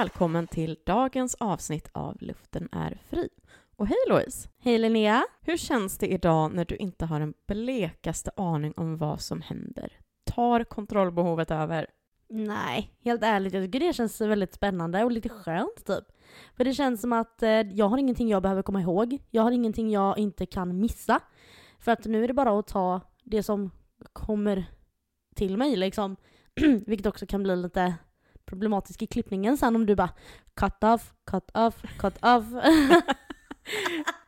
välkommen till dagens avsnitt av Luften är fri. Och hej Louise! Hej Linnea! Hur känns det idag när du inte har en blekaste aning om vad som händer? Tar kontrollbehovet över? Nej, helt ärligt, jag tycker det känns väldigt spännande och lite skönt typ. För det känns som att eh, jag har ingenting jag behöver komma ihåg. Jag har ingenting jag inte kan missa. För att nu är det bara att ta det som kommer till mig liksom. Vilket också kan bli lite problematisk i klippningen sen om du bara cut off, cut off, cut off.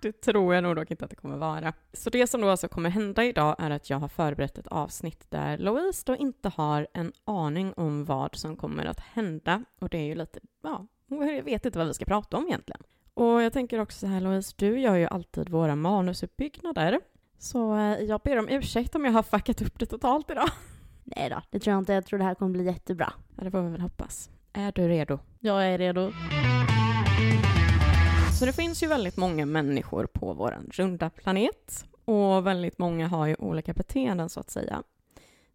Det tror jag nog dock inte att det kommer vara. Så det som då alltså kommer hända idag är att jag har förberett ett avsnitt där Louise då inte har en aning om vad som kommer att hända. Och det är ju lite, ja, jag vet inte vad vi ska prata om egentligen. Och jag tänker också så här Louise, du gör ju alltid våra manusuppbyggnader. Så eh, jag ber om ursäkt om jag har fuckat upp det totalt idag. Nej då, det tror jag inte. Jag tror det här kommer bli jättebra. Ja, det får vi väl hoppas. Är du redo? Jag är redo. Så det finns ju väldigt många människor på vår runda planet och väldigt många har ju olika beteenden så att säga.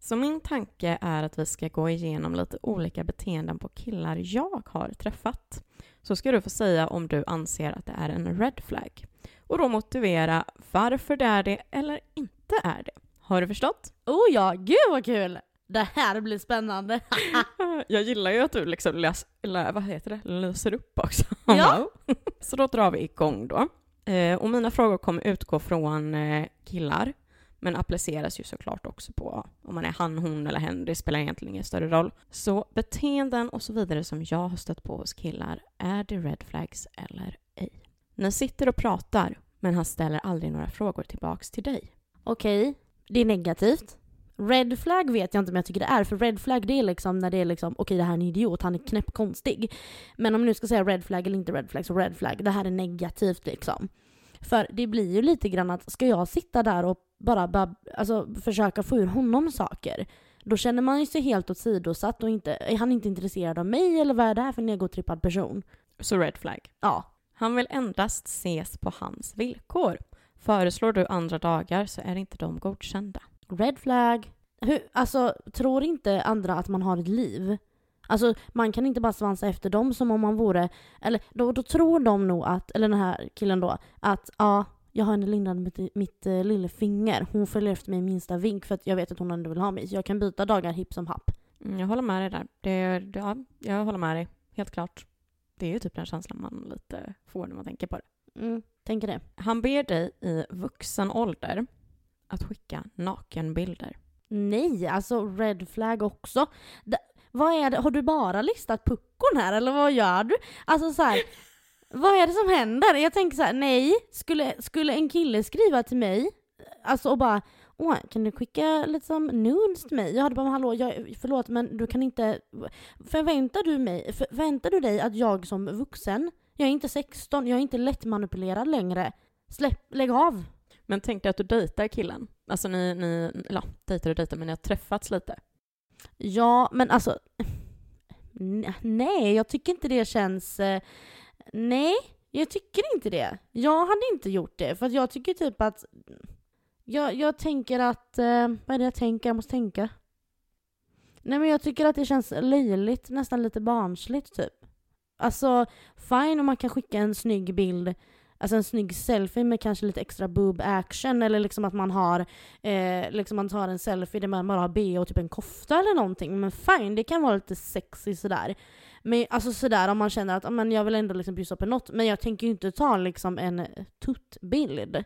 Så min tanke är att vi ska gå igenom lite olika beteenden på killar jag har träffat. Så ska du få säga om du anser att det är en red flag. Och då motivera varför det är det eller inte är det. Har du förstått? Oh ja, gud vad kul! Det här blir spännande. Jag gillar ju att du liksom läs, eller vad heter det, löser upp också. Ja. Så då drar vi igång då. Eh, och mina frågor kommer utgå från eh, killar, men appliceras ju såklart också på om man är han, hon eller hen. Det spelar egentligen ingen större roll. Så beteenden och så vidare som jag har stött på hos killar, är det red flags eller ej? Ni sitter och pratar, men han ställer aldrig några frågor tillbaks till dig. Okej, det är negativt. Red flag vet jag inte om jag tycker det är, för red flag det är liksom när det är liksom okej det här är en idiot, han är knäppkonstig. Men om vi nu ska säga red flag eller inte red flag, så red flag, det här är negativt liksom. För det blir ju lite grann att ska jag sitta där och bara, bara alltså, försöka få ur honom saker, då känner man ju sig helt åsidosatt och inte, är han inte intresserad av mig eller vad är det här för negotrippad person? Så red flag. Ja. Han vill endast ses på hans villkor. Föreslår du andra dagar så är inte de godkända. Red flag. Hur, alltså, tror inte andra att man har ett liv? Alltså, man kan inte bara svansa efter dem som om man vore... Eller då, då tror de nog att, eller den här killen då, att ja, jag har henne lindad med mitt, mitt uh, lillefinger. Hon följer efter mig minsta vink för att jag vet att hon ändå vill ha mig. Så jag kan byta dagar hipp som happ. Mm, jag håller med dig där. Det, det, ja, jag håller med dig, helt klart. Det är ju typ den känslan man lite får när man tänker på det. Mm, tänker det. Han ber dig i vuxen ålder att skicka nakenbilder. Nej, alltså red flag också. D vad är det? Har du bara listat puckon här eller vad gör du? Alltså så här, vad är det som händer? Jag tänker så här, nej, skulle, skulle en kille skriva till mig alltså och bara Åh, kan du skicka lite som nudes till mig? Jag hade bara, hallå, jag, förlåt men du kan inte... Förväntar du, mig, förväntar du dig att jag som vuxen, jag är inte 16, jag är inte lättmanipulerad längre. Släpp, lägg av. Men tänk dig att du dejtar killen. Alltså ni, ni eller dejtar och dejtar, men ni har träffats lite. Ja, men alltså... Nej, jag tycker inte det känns... Eh, nej, jag tycker inte det. Jag hade inte gjort det, för jag tycker typ att... Jag, jag tänker att... Eh, vad är det jag tänker? Jag måste tänka. Nej men jag tycker att det känns löjligt, nästan lite barnsligt typ. Alltså, fine om man kan skicka en snygg bild alltså en snygg selfie med kanske lite extra boob action eller liksom att man har eh, liksom man tar en selfie där man bara har b och typ en kofta eller någonting. Men fine, det kan vara lite sexy sådär. Men alltså sådär om man känner att men jag vill ändå liksom bjussa på något. Men jag tänker ju inte ta liksom en tuttbild.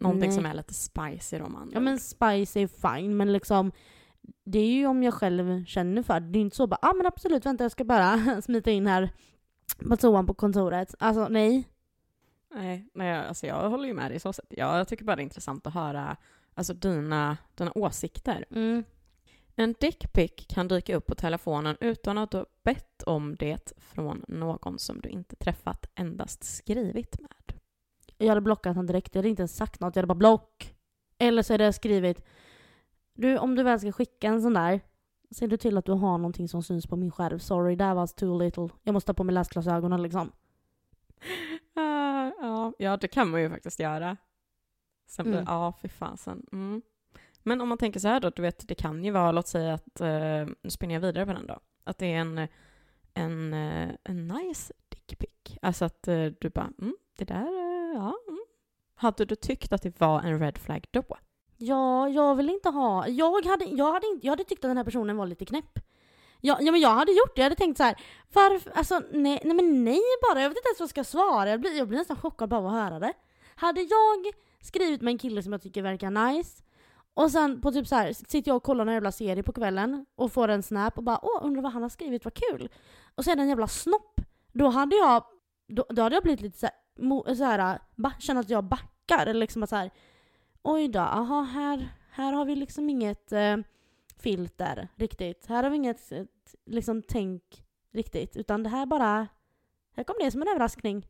Någonting Nej. som är lite spicy då man. Ja men spicy är fine men liksom det är ju om jag själv känner för det. Det är inte så bara, ah, men absolut vänta jag ska bara smita in här på toan på kontoret. Alltså nej. Nej, men jag, alltså jag håller ju med dig så sätt. Jag tycker bara det är intressant att höra alltså dina, dina åsikter. Mm. En dickpic kan dyka upp på telefonen utan att du har bett om det från någon som du inte träffat, endast skrivit med. Jag hade blockat honom direkt. Jag hade inte ens sagt något. Jag hade bara block. Eller så hade jag skrivit Du, om du väl ska skicka en sån där Ser du till att du har någonting som syns på min skärm. Sorry, that was too little. Jag måste ha på mig läsglasögonen liksom. Ja, ja, det kan man ju faktiskt göra. Sen blir, mm. Ja, fy fasen. Mm. Men om man tänker så här då, du vet, det kan ju vara, låt säga att, uh, nu spinner jag vidare på den då, att det är en, en, eh, en nice dickpic. Alltså att eh, du bara, mm, det där, eh, ja. Mm. Hade du tyckt att det var en red flag då? Ja, jag vill inte ha... Jag hade, jag hade, inte, jag hade tyckt att den här personen var lite knäpp. Ja, ja men jag hade gjort det. Jag hade tänkt så här. Varför? Alltså nej, nej men nej bara. Jag vet inte ens vad jag ska svara. Jag blir, jag blir nästan chockad bara av att höra det. Hade jag skrivit med en kille som jag tycker verkar nice och sen på typ så här sitter jag och kollar en jävla serie på kvällen och får en snap och bara åh undrar vad han har skrivit, vad kul. Och sen en jävla snopp. Då hade jag, då, då hade jag blivit lite så här, mo, så här ba, känna att jag backar. Eller liksom att så här, oj då, aha här, här har vi liksom inget eh, filter riktigt. Här har vi inget ett, liksom tänk riktigt. Utan det här bara, här kom det som en överraskning.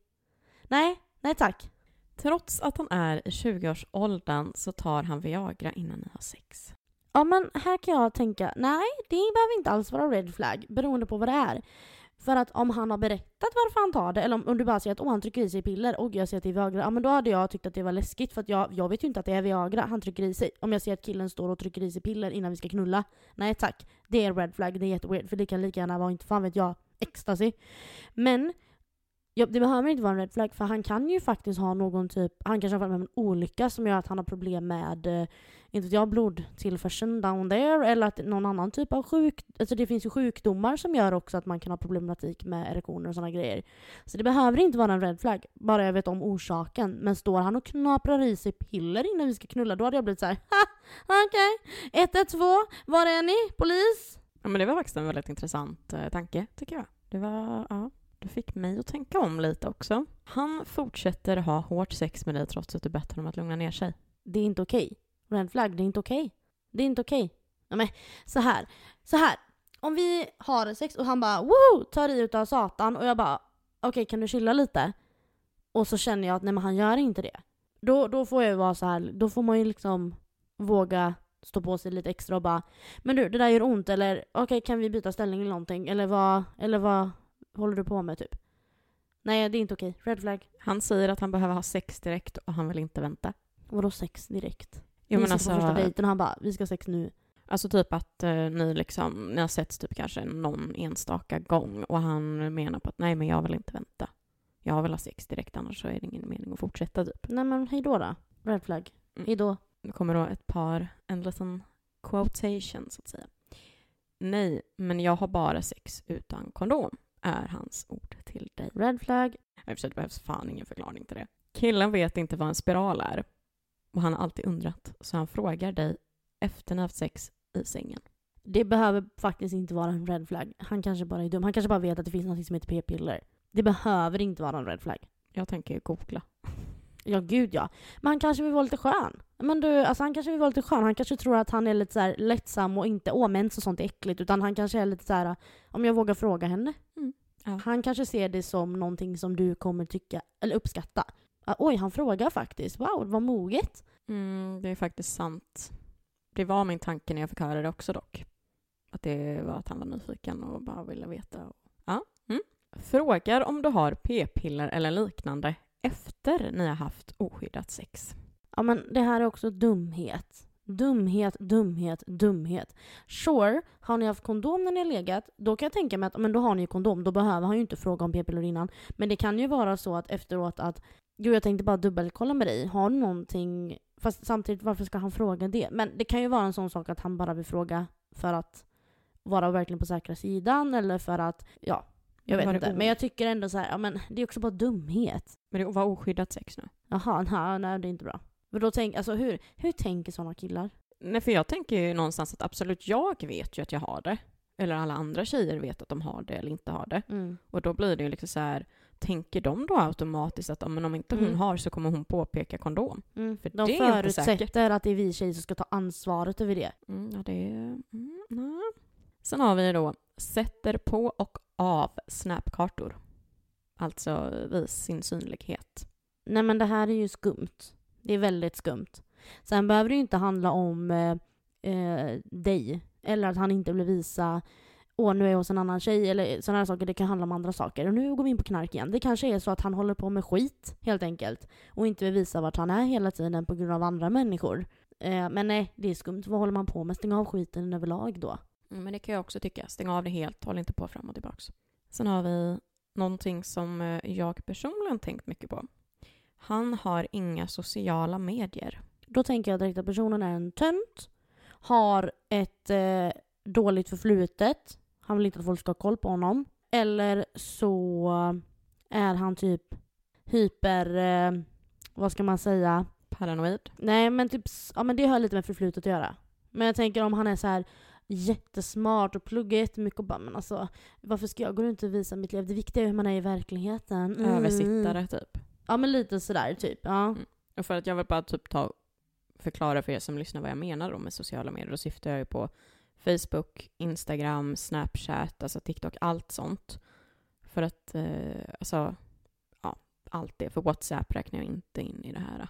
Nej, nej tack. Trots att han är i 20-årsåldern så tar han Viagra innan ni har sex. Ja men här kan jag tänka, nej det behöver inte alls vara red flag beroende på vad det är. För att om han har berättat varför han tar det, eller om, om du bara säger att Åh, han trycker i sig piller och jag säger att det är Viagra, ja men då hade jag tyckt att det var läskigt för att jag, jag vet ju inte att det är Viagra han trycker i sig. Om jag ser att killen står och trycker i sig piller innan vi ska knulla, nej tack. Det är red flag, det är jätteweird för det kan lika gärna vara, inte fan vet jag, ecstasy. Men Ja, det behöver inte vara en red flag för han kan ju faktiskt ha någon typ, han kanske har varit med om en olycka som gör att han har problem med, eh, inte vet jag, blodtillförseln down there eller att någon annan typ av sjuk, alltså det finns ju sjukdomar som gör också att man kan ha problematik med erektioner och sådana grejer. Så det behöver inte vara en red flag, bara jag vet om orsaken. Men står han och knaprar i sig piller innan vi ska knulla, då hade jag blivit såhär ha, okej, okay. 112, var är ni? Polis? Ja men det var faktiskt en väldigt intressant eh, tanke, tycker jag. Det var, ja. Du fick mig att tänka om lite också. Han fortsätter ha hårt sex med dig trots att du bett honom att lugna ner sig. Det är inte okej. Okay. Red flag, det är inte okej. Okay. Det är inte okej. Okay. Ja, men så här. Så här. Om vi har sex och han bara woo, tar i utav satan och jag bara okej okay, kan du chilla lite? Och så känner jag att nej men han gör inte det. Då, då får jag vara så här, då får man ju liksom våga stå på sig lite extra och bara men du det där gör ont eller okej okay, kan vi byta ställning eller någonting eller vad, eller vad, håller du på med typ? Nej, det är inte okej. Red flag. Han säger att han behöver ha sex direkt och han vill inte vänta. Vadå sex direkt? Jo, vi men alltså, på första dejten och han bara, vi ska ha sex nu. Alltså typ att eh, ni liksom, ni har setts typ kanske någon enstaka gång och han menar på att nej men jag vill inte vänta. Jag vill ha sex direkt annars så är det ingen mening att fortsätta typ. Nej men hejdå då. Red flag. Mm. Hejdå. Nu kommer då ett par, en liten quotation så att säga. Nej, men jag har bara sex utan kondom är hans ord till dig. Red flag. det behövs fan ingen förklaring till det. Killen vet inte vad en spiral är och han har alltid undrat, så han frågar dig efter ni haft sex i sängen. Det behöver faktiskt inte vara en red flag. Han kanske bara är dum. Han kanske bara vet att det finns något som heter p-piller. Det behöver inte vara en red flag. Jag tänker googla. Ja, gud ja. Men han kanske vill vara lite skön. Men du, alltså han kanske vill vara lite skön. Han kanske tror att han är lite så här lättsam och inte åh mens och sånt är äckligt. Utan han kanske är lite så här, om jag vågar fråga henne. Mm. Ja. Han kanske ser det som någonting som du kommer tycka, eller uppskatta. Ah, oj, han frågar faktiskt. Wow, vad moget. Mm, det är faktiskt sant. Det var min tanke när jag fick höra det också dock. Att det var att han var nyfiken och bara ville veta. Ja. Mm. Frågar om du har p-piller eller liknande efter ni har haft oskyddat sex. Ja men det här är också dumhet. Dumhet, dumhet, dumhet. Sure, har ni haft kondom när ni har legat, då kan jag tänka mig att men då har ni kondom, då behöver han ju inte fråga om p-piller innan. Men det kan ju vara så att efteråt att Jo, jag tänkte bara dubbelkolla med dig. Har du någonting... Fast samtidigt, varför ska han fråga det? Men det kan ju vara en sån sak att han bara vill fråga för att vara verkligen på säkra sidan eller för att, ja, jag vet inte. Men jag tycker ändå så här, ja men det är också bara dumhet. Men det var oskyddat sex nu? Jaha, nej, nej det är inte bra. Men då tänk, alltså hur, hur tänker sådana killar? Nej, för jag tänker ju någonstans att absolut, jag vet ju att jag har det. Eller alla andra tjejer vet att de har det eller inte har det. Mm. Och då blir det ju liksom så här, tänker de då automatiskt att men om inte hon mm. har så kommer hon påpeka kondom? Mm. För de det är förutsätter att det är vi tjejer som ska ta ansvaret över det. Mm, ja, det är... Mm, Sen har vi då sätter på och av snapkartor. Alltså vis sin synlighet. Nej men det här är ju skumt. Det är väldigt skumt. Sen behöver det ju inte handla om eh, eh, dig. Eller att han inte vill visa åh nu är jag hos en annan tjej eller sådana här saker. Det kan handla om andra saker. Och nu går vi in på knark igen. Det kanske är så att han håller på med skit helt enkelt. Och inte vill visa vart han är hela tiden på grund av andra människor. Eh, men nej, det är skumt. Vad håller man på med? Stäng av skiten överlag då. Mm, men det kan jag också tycka. Stäng av det helt. Håll inte på fram och tillbaks. Sen har vi någonting som eh, jag personligen tänkt mycket på. Han har inga sociala medier. Då tänker jag direkt att personen är en tönt, har ett eh, dåligt förflutet, han vill inte att folk ska ha koll på honom. Eller så är han typ hyper, eh, vad ska man säga? Paranoid. Nej men typ, ja men det har lite med förflutet att göra. Men jag tänker om han är så här jättesmart och pluggar jättemycket och bara men alltså varför ska jag gå runt och visa mitt liv? Det viktiga är hur man är i verkligheten. Mm. Översittare, typ. Ja men lite sådär typ. Ja. Och för att jag vill bara typ ta förklara för er som lyssnar vad jag menar då med sociala medier. Då syftar jag ju på Facebook, Instagram, Snapchat, alltså TikTok, allt sånt. För att, eh, alltså, ja, allt det. För WhatsApp räknar jag inte in i det här.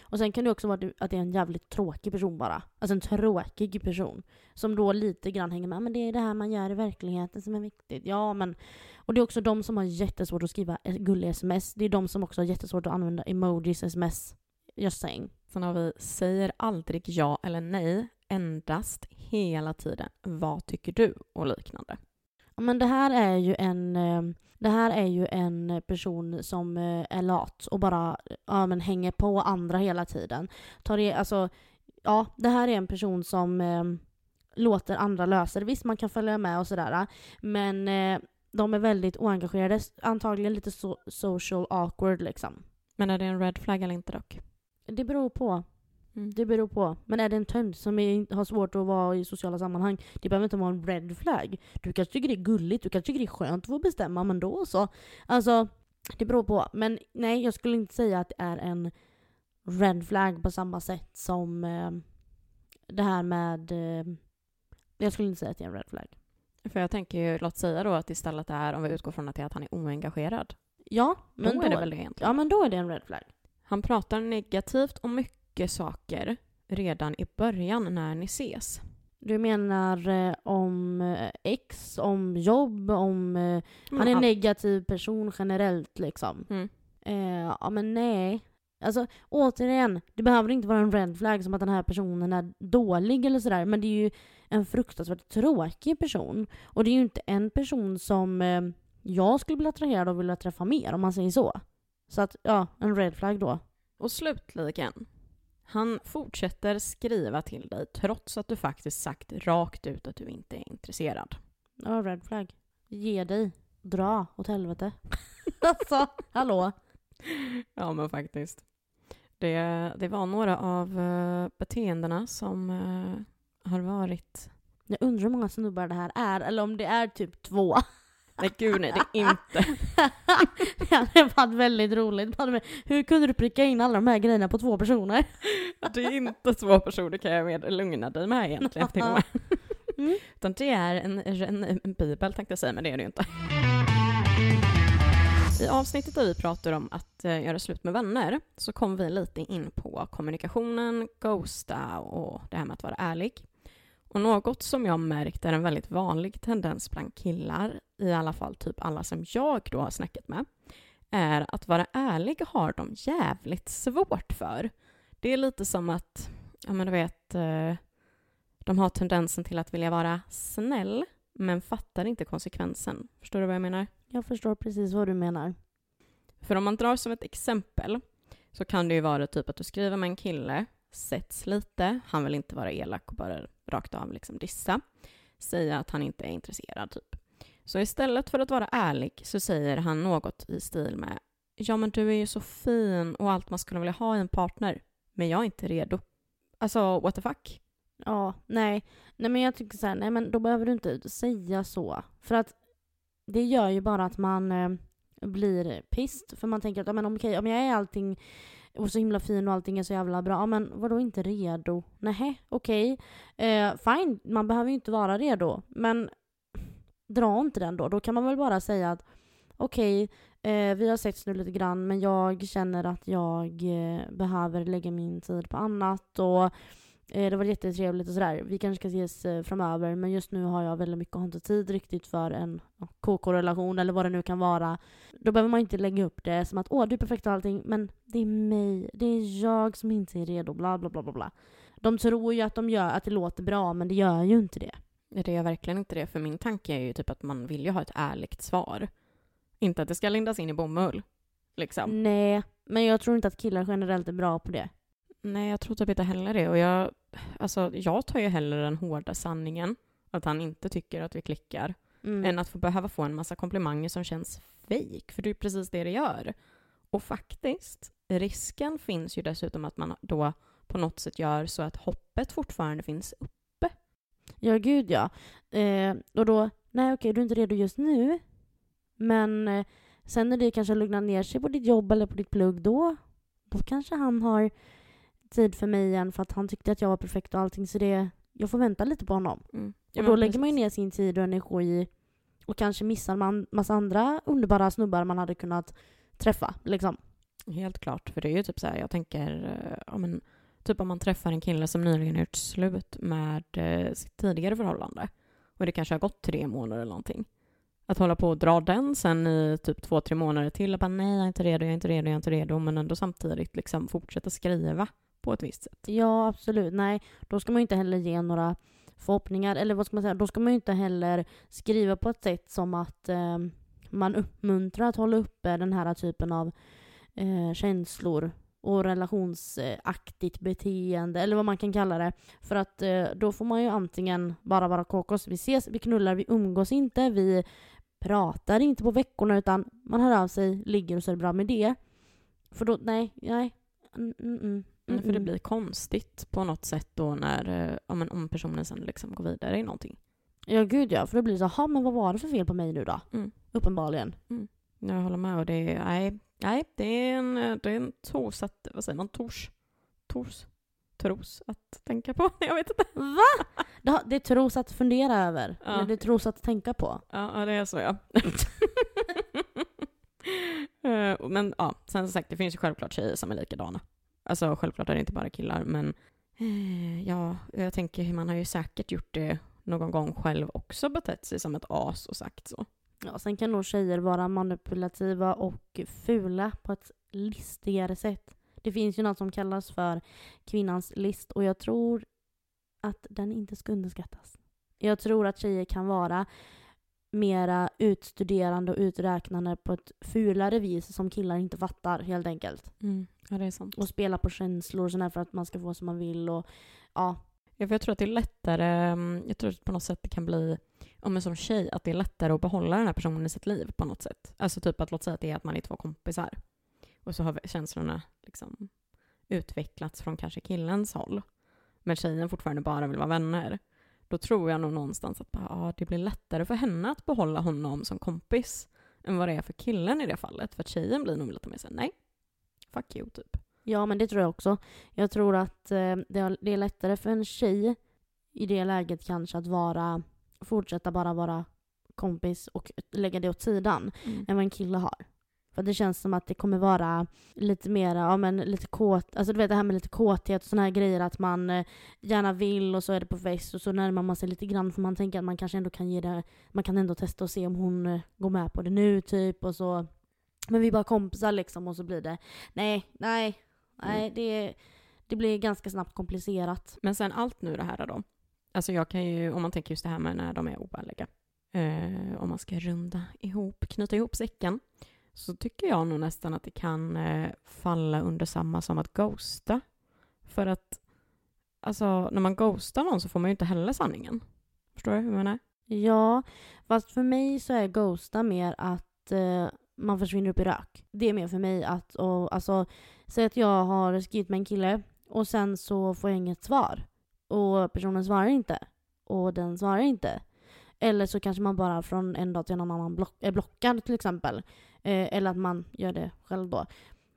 Och sen kan det också vara att det är en jävligt tråkig person bara. Alltså en tråkig person. Som då lite grann hänger med. Men det är det här man gör i verkligheten som är viktigt. Ja men. Och det är också de som har jättesvårt att skriva gulliga sms. Det är de som också har jättesvårt att använda emojis, sms. Just saying. Sen har vi säger aldrig ja eller nej, endast hela tiden. Vad tycker du? Och liknande. Ja, Men det här är ju en eh, det här är ju en person som eh, är lat och bara ja, men hänger på andra hela tiden. Tar det, alltså, ja, det här är en person som eh, låter andra lösa det. Visst, man kan följa med och sådär. Men eh, de är väldigt oengagerade. Antagligen lite so social awkward liksom. Men är det en red flag eller inte dock? Det beror på. Mm. Det beror på. Men är det en tönt som är, har svårt att vara i sociala sammanhang, det behöver inte vara en red flag. Du kanske tycker det är gulligt, du kanske tycker det är skönt att få bestämma, men då så. Alltså, det beror på. Men nej, jag skulle inte säga att det är en red flag på samma sätt som eh, det här med... Eh, jag skulle inte säga att det är en red flag. För jag tänker ju, låt säga då att istället är, om vi utgår från att det är att han är oengagerad, Ja, då men är det då, väl det egentligen. ja, men då är det en red flag. Han pratar negativt om mycket saker redan i början när ni ses. Du menar eh, om eh, ex, om jobb, om... Eh, han är en negativ person generellt liksom. Mm. Eh, ja men nej. Alltså återigen, det behöver inte vara en red flag som att den här personen är dålig eller sådär. Men det är ju en fruktansvärt tråkig person. Och det är ju inte en person som eh, jag skulle bli attraherad av och vilja träffa mer om man säger så. Så att ja, en red flag då. Och slutligen, han fortsätter skriva till dig trots att du faktiskt sagt rakt ut att du inte är intresserad. Ja, red flag. Ge dig. Dra åt helvete. alltså, hallå. Ja, men faktiskt. Det, det var några av eh, beteendena som eh, har varit... Jag undrar hur många snubbar det här är, eller om det är typ två. Nej, gud nej, det är inte. det hade varit väldigt roligt. Hur kunde du pricka in alla de här grejerna på två personer? Det är inte två personer kan jag med lugna dig med egentligen till och med. Mm. Utan det är en, en, en bibel tänkte jag säga, men det är det ju inte. I avsnittet där vi pratar om att eh, göra slut med vänner så kom vi lite in på kommunikationen, ghosta och det här med att vara ärlig. Och något som jag märkt är en väldigt vanlig tendens bland killar, i alla fall typ alla som jag då har snackat med, är att vara ärlig har de jävligt svårt för. Det är lite som att, ja men du vet, eh, de har tendensen till att vilja vara snäll men fattar inte konsekvensen. Förstår du vad jag menar? Jag förstår precis vad du menar. För om man drar som ett exempel så kan det ju vara typ att du skriver med en kille, sätts lite, han vill inte vara elak och bara rakt av liksom dissa, säga att han inte är intresserad typ. Så istället för att vara ärlig så säger han något i stil med Ja men du är ju så fin och allt man skulle vilja ha i en partner, men jag är inte redo. Alltså what the fuck? Ja, nej. Nej men jag tycker så här, nej men då behöver du inte säga så. För att det gör ju bara att man eh, blir pissed. För man tänker att ja, men okej, om jag är allting och så himla fin och allting är så jävla bra, ja men vadå inte redo? Nej, okej. Eh, fine, man behöver ju inte vara redo. Men dra inte den då. Då kan man väl bara säga att okej, eh, vi har setts nu lite grann men jag känner att jag eh, behöver lägga min tid på annat och det var jättetrevligt och sådär. Vi kanske ska ses eh, framöver men just nu har jag väldigt mycket och har inte tid riktigt för en KK-relation eller vad det nu kan vara. Då behöver man inte lägga upp det som att åh du är perfekt och allting men det är mig, det är jag som inte är redo, bla bla bla bla bla. De tror ju att de gör att det låter bra men det gör ju inte det. Det är verkligen inte det, för min tanke är ju typ att man vill ju ha ett ärligt svar. Inte att det ska lindas in i bomull. Liksom. Nej, men jag tror inte att killar generellt är bra på det. Nej, jag tror typ inte heller det. Och jag, alltså, jag tar ju hellre den hårda sanningen, att han inte tycker att vi klickar, Mm. än att få behöva få en massa komplimanger som känns fejk, för det är precis det det gör. Och faktiskt, risken finns ju dessutom att man då på något sätt gör så att hoppet fortfarande finns upp. Ja, gud ja. Eh, och då, nej okej, du är inte redo just nu. Men eh, sen när det kanske lugnar ner sig på ditt jobb eller på ditt plugg, då, då kanske han har tid för mig igen för att han tyckte att jag var perfekt och allting. Så det, jag får vänta lite på honom. Mm. Och då lägger man ju ner sin tid och energi och kanske missar man massa andra underbara snubbar man hade kunnat träffa. Liksom. Helt klart, för det är ju typ så här, jag tänker, eh, ja, men, typ om man träffar en kille som nyligen gjort slut med eh, sitt tidigare förhållande och det kanske har gått tre månader eller någonting. Att hålla på och dra den sen i typ två, tre månader till och bara nej, jag är inte redo, jag är inte redo, jag är inte redo, men ändå samtidigt liksom fortsätta skriva på ett visst sätt. Ja, absolut. Nej, då ska man ju inte heller ge några förhoppningar. Eller vad ska man säga? Då ska man ju inte heller skriva på ett sätt som att eh, man uppmuntrar att hålla uppe den här typen av eh, känslor och relationsaktigt beteende, eller vad man kan kalla det. För att eh, då får man ju antingen bara vara kokos, vi ses, vi knullar, vi umgås inte, vi pratar inte på veckorna utan man hör av sig, ligger och så är det bra med det. För då, nej, nej. Mm, mm, mm. Mm, för det blir konstigt på något sätt då när, eh, ja, men om personen sen liksom går vidare i någonting. Ja, gud ja. För då blir det så, "Ha, men vad var det för fel på mig nu då? Mm. Uppenbarligen. Jag håller med och det är, nej, nej det är en, det är en tors att, vad säger man, tors, tors, tros att tänka på. Jag vet inte. Va? Det, det tros att fundera över. Ja. Eller det tros att tänka på. Ja, ja, det är så ja. Eh, men ja, sen som sagt, det finns ju självklart tjejer som är likadana. Alltså självklart är det inte bara killar, men eh, ja, jag tänker man har ju säkert gjort det någon gång själv också betett sig som ett as och sagt så. Ja, sen kan nog tjejer vara manipulativa och fula på ett listigare sätt. Det finns ju något som kallas för kvinnans list och jag tror att den inte ska underskattas. Jag tror att tjejer kan vara mera utstuderande och uträknande på ett fulare vis som killar inte fattar helt enkelt. Ja, det är sant. Och spela på känslor sådär för att man ska få som man vill och ja. Ja, för jag tror att det är lättare, mm, jag tror att på något sätt det kan bli, om men som tjej, att det är lättare att behålla den här personen i sitt liv på något sätt. Alltså typ att låt säga att det är att man är två kompisar. Och så har känslorna liksom utvecklats från kanske killens håll. Men tjejen fortfarande bara vill vara vänner. Då tror jag nog någonstans att bara, ja, det blir lättare för henne att behålla honom som kompis än vad det är för killen i det fallet. För att tjejen blir nog lite mer såhär, nej, fuck you typ. Ja, men det tror jag också. Jag tror att eh, det är- lättare för en tjej i det läget kanske att vara, fortsätta bara vara kompis och lägga det åt sidan än vad en kille har. För det känns som att det kommer vara lite mera, ja men lite kåt, alltså du vet det här med lite kåthet och såna här grejer att man eh, gärna vill och så är det på fest och så närmar man sig lite grann för man tänker att man kanske ändå kan ge det, man kan ändå testa och se om hon eh, går med på det nu typ och så. Men vi är bara kompisar liksom och så blir det, nej, nej, nej det, det blir ganska snabbt komplicerat. Men sen allt nu det här då. Alltså jag kan ju, om man tänker just det här med när de är oärliga. Eh, om man ska runda ihop, knyta ihop säcken. Så tycker jag nog nästan att det kan eh, falla under samma som att ghosta. För att, alltså när man ghostar någon så får man ju inte heller sanningen. Förstår du hur jag menar? Ja, fast för mig så är ghosta mer att eh, man försvinner upp i rök. Det är mer för mig att, och, alltså, säg att jag har skrivit med en kille och sen så får jag inget svar. Och personen svarar inte. Och den svarar inte. Eller så kanske man bara från en dag till en annan block, är blockad till exempel. Eh, eller att man gör det själv då.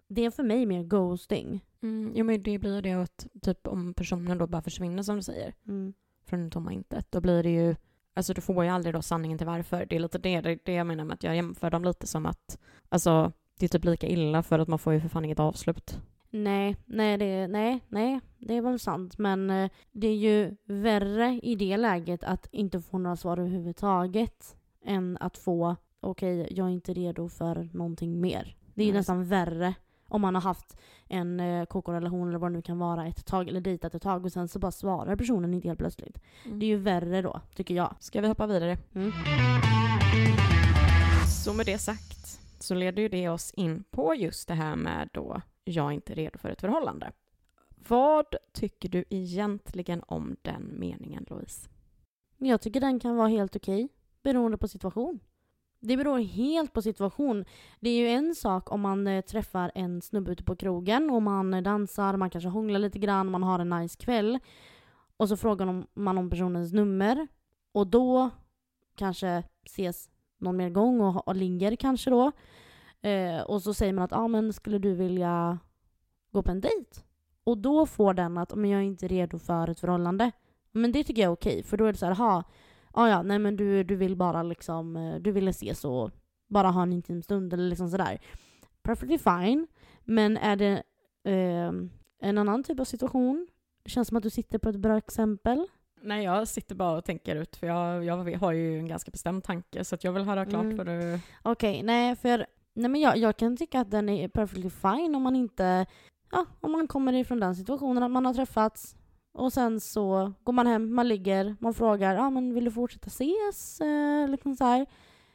Det är för mig mer ghosting. Mm, jo men det blir det att typ om personen då bara försvinner som du säger. Mm. från det tomma intet. Då blir det ju, alltså du får ju aldrig då sanningen till varför. Det är lite det, det, det jag menar med att jag jämför dem lite som att, alltså det är typ lika illa för att man får ju för fan inget avslut. Nej, nej, det, nej, nej, det är väl sant. Men eh, det är ju värre i det läget att inte få några svar överhuvudtaget än att få okej, jag är inte redo för någonting mer. Det är ju nästan värre Om man har haft en eh, KK-relation eller vad det nu kan vara ett tag, eller dejtat ett tag och sen så bara svarar personen inte helt plötsligt. Mm. Det är ju värre då, tycker jag. Ska vi hoppa vidare? Mm. Så med det sagt så leder ju det oss in på just det här med då jag är inte redo för ett förhållande. Vad tycker du egentligen om den meningen Louise? Jag tycker den kan vara helt okej, beroende på situation. Det beror helt på situation. Det är ju en sak om man eh, träffar en snubbe ute på krogen och man dansar, man kanske hånglar lite grann, man har en nice kväll. Och så frågar man om personens nummer. Och då kanske ses någon mer gång och, och ligger kanske då. Eh, och så säger man att ah, men skulle du vilja gå på en dejt? Och då får den att men jag är inte redo för ett förhållande. Men det tycker jag är okej, för då är det så här, ha, ah, ja, nej men du, du vill bara liksom, eh, du ville ses och bara ha en intim stund eller liksom sådär. Perfectly fine. Men är det eh, en annan typ av situation? Det känns som att du sitter på ett bra exempel. Nej, jag sitter bara och tänker ut för jag, jag har ju en ganska bestämd tanke så jag vill höra klart Mm. vad du... Okej, nej för nej men jag, jag kan tycka att den är perfectly fine om man inte, ja, om man kommer ifrån den situationen att man har träffats och sen så går man hem, man ligger, man frågar, ja men vill du fortsätta ses? Eh, liksom så här.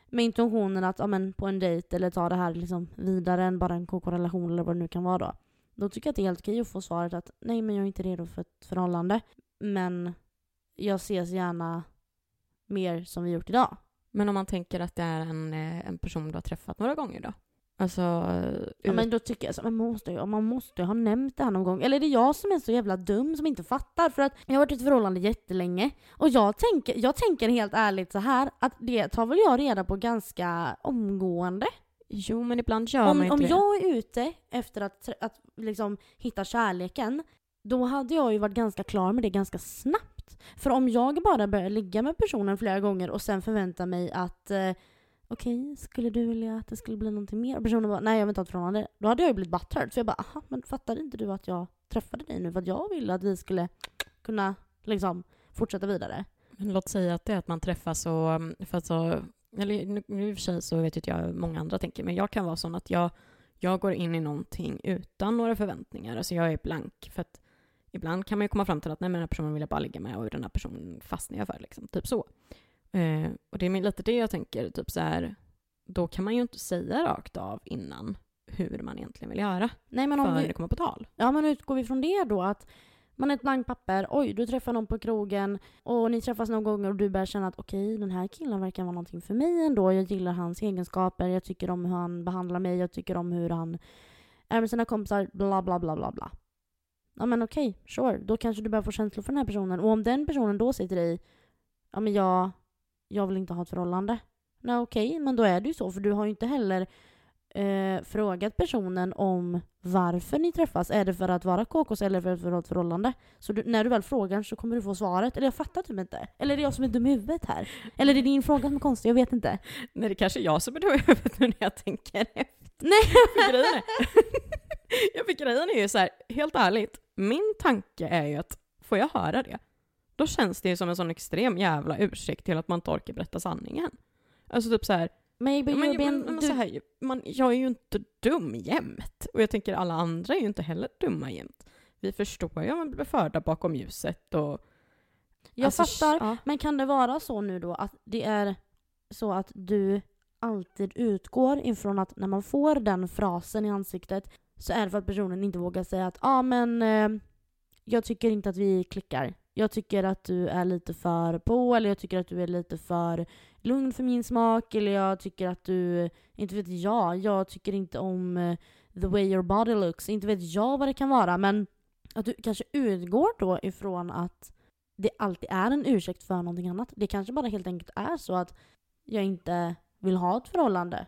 Med intentionen att, ja men på en dejt eller ta det här liksom vidare än bara en KK-relation eller vad det nu kan vara då. Då tycker jag att det är helt okej att få svaret att nej men jag är inte redo för ett förhållande. Men jag ses gärna mer som vi gjort idag. Men om man tänker att det är en, eh, en person du har träffat några gånger då? Alltså... Ja, ut- men då tycker jag så, man måste, ju- man måste ha nämnt det här någon gång. Eller är det jag som är så jävla dum som inte fattar? För att jag har varit i ett förhållande jättelänge. Och jag tänker, jag tänker helt ärligt så här att det tar väl jag reda på ganska omgående. Jo, men ibland gör man Om, inte om det. jag är ute efter att, att liksom hitta kärleken, då hade jag ju varit ganska klar med det ganska snabbt. För om jag bara börjar ligga med personen flera gånger och sen förväntar mig att eh, okej, skulle du vilja att det skulle bli någonting mer? Och personen bara nej jag vill inte ha ett förhållande. Då hade jag ju blivit butthurt. För jag bara aha, men fattade inte du att jag träffade dig nu för att jag ville att vi skulle kunna liksom fortsätta vidare? Men låt säga att det är att man träffas och... Mm, för att så, eller nu, nu i och för sig så vet inte jag hur många andra tänker, men jag kan vara sån att jag, jag går in i någonting utan några förväntningar. Alltså jag är blank. För att ibland kan man ju komma fram till att nej men den här personen vill jag bara ligga med och den här personen fastnar jag för. Liksom, typ så. Eh, och det är lite det jag tänker, typ så här, då kan man ju inte säga rakt av innan hur man egentligen vill göra. Nej men om För vi, det kommer på tal. Ja men utgår vi från det då att man är ett blankt papper, oj du träffar någon på krogen och ni träffas någon gång och du börjar känna att okej den här killen verkar vara någonting för mig ändå. Jag gillar hans egenskaper, jag tycker om hur han behandlar mig, jag tycker om hur han är med sina kompisar, bla bla bla bla bla. Ja men okej, sure. Då kanske du börjar få känslor för den här personen. Och om den personen då säger till dig, ja men jag, jag vill inte ha ett förhållande. Nej okej, men då är det ju så för du har ju inte heller eh, frågat personen om varför ni träffas. Är det för att vara KKs eller för att ha ett förhållande? Så du, när du väl frågar så kommer du få svaret. Eller jag fattar typ inte. Eller är det jag som är dum i huvudet här? Eller är det din fråga som är konstig? Jag vet inte. Nej, det kanske är jag som är dum i huvudet nu när jag tänker efter. Nej! För grejen är, ja, för grejen är ju så här, helt ärligt, min tanke är ju att får jag höra det, då känns det ju som en sån extrem jävla ursäkt till att man inte orkar berätta sanningen. Alltså typ så här, Maybe men, you're being... men, men, du- så här man, jag är ju inte dum jämt. Och jag tänker alla andra är ju inte heller dumma jämt. Vi förstår ju om man blir förda bakom ljuset och... jag alltså, fattar. Ja. Men kan det vara så nu då att det är så att du alltid utgår ifrån att när man får den frasen i ansiktet så är det för att personen inte vågar säga att ja ah, men eh, jag tycker inte att vi klickar. Jag tycker att du är lite för på eller jag tycker att du är lite för lugn för min smak eller jag tycker att du, inte vet jag, jag tycker inte om eh, the way your body looks. Inte vet jag vad det kan vara men att du kanske utgår då ifrån att det alltid är en ursäkt för någonting annat. Det kanske bara helt enkelt är så att jag inte vill ha ett förhållande.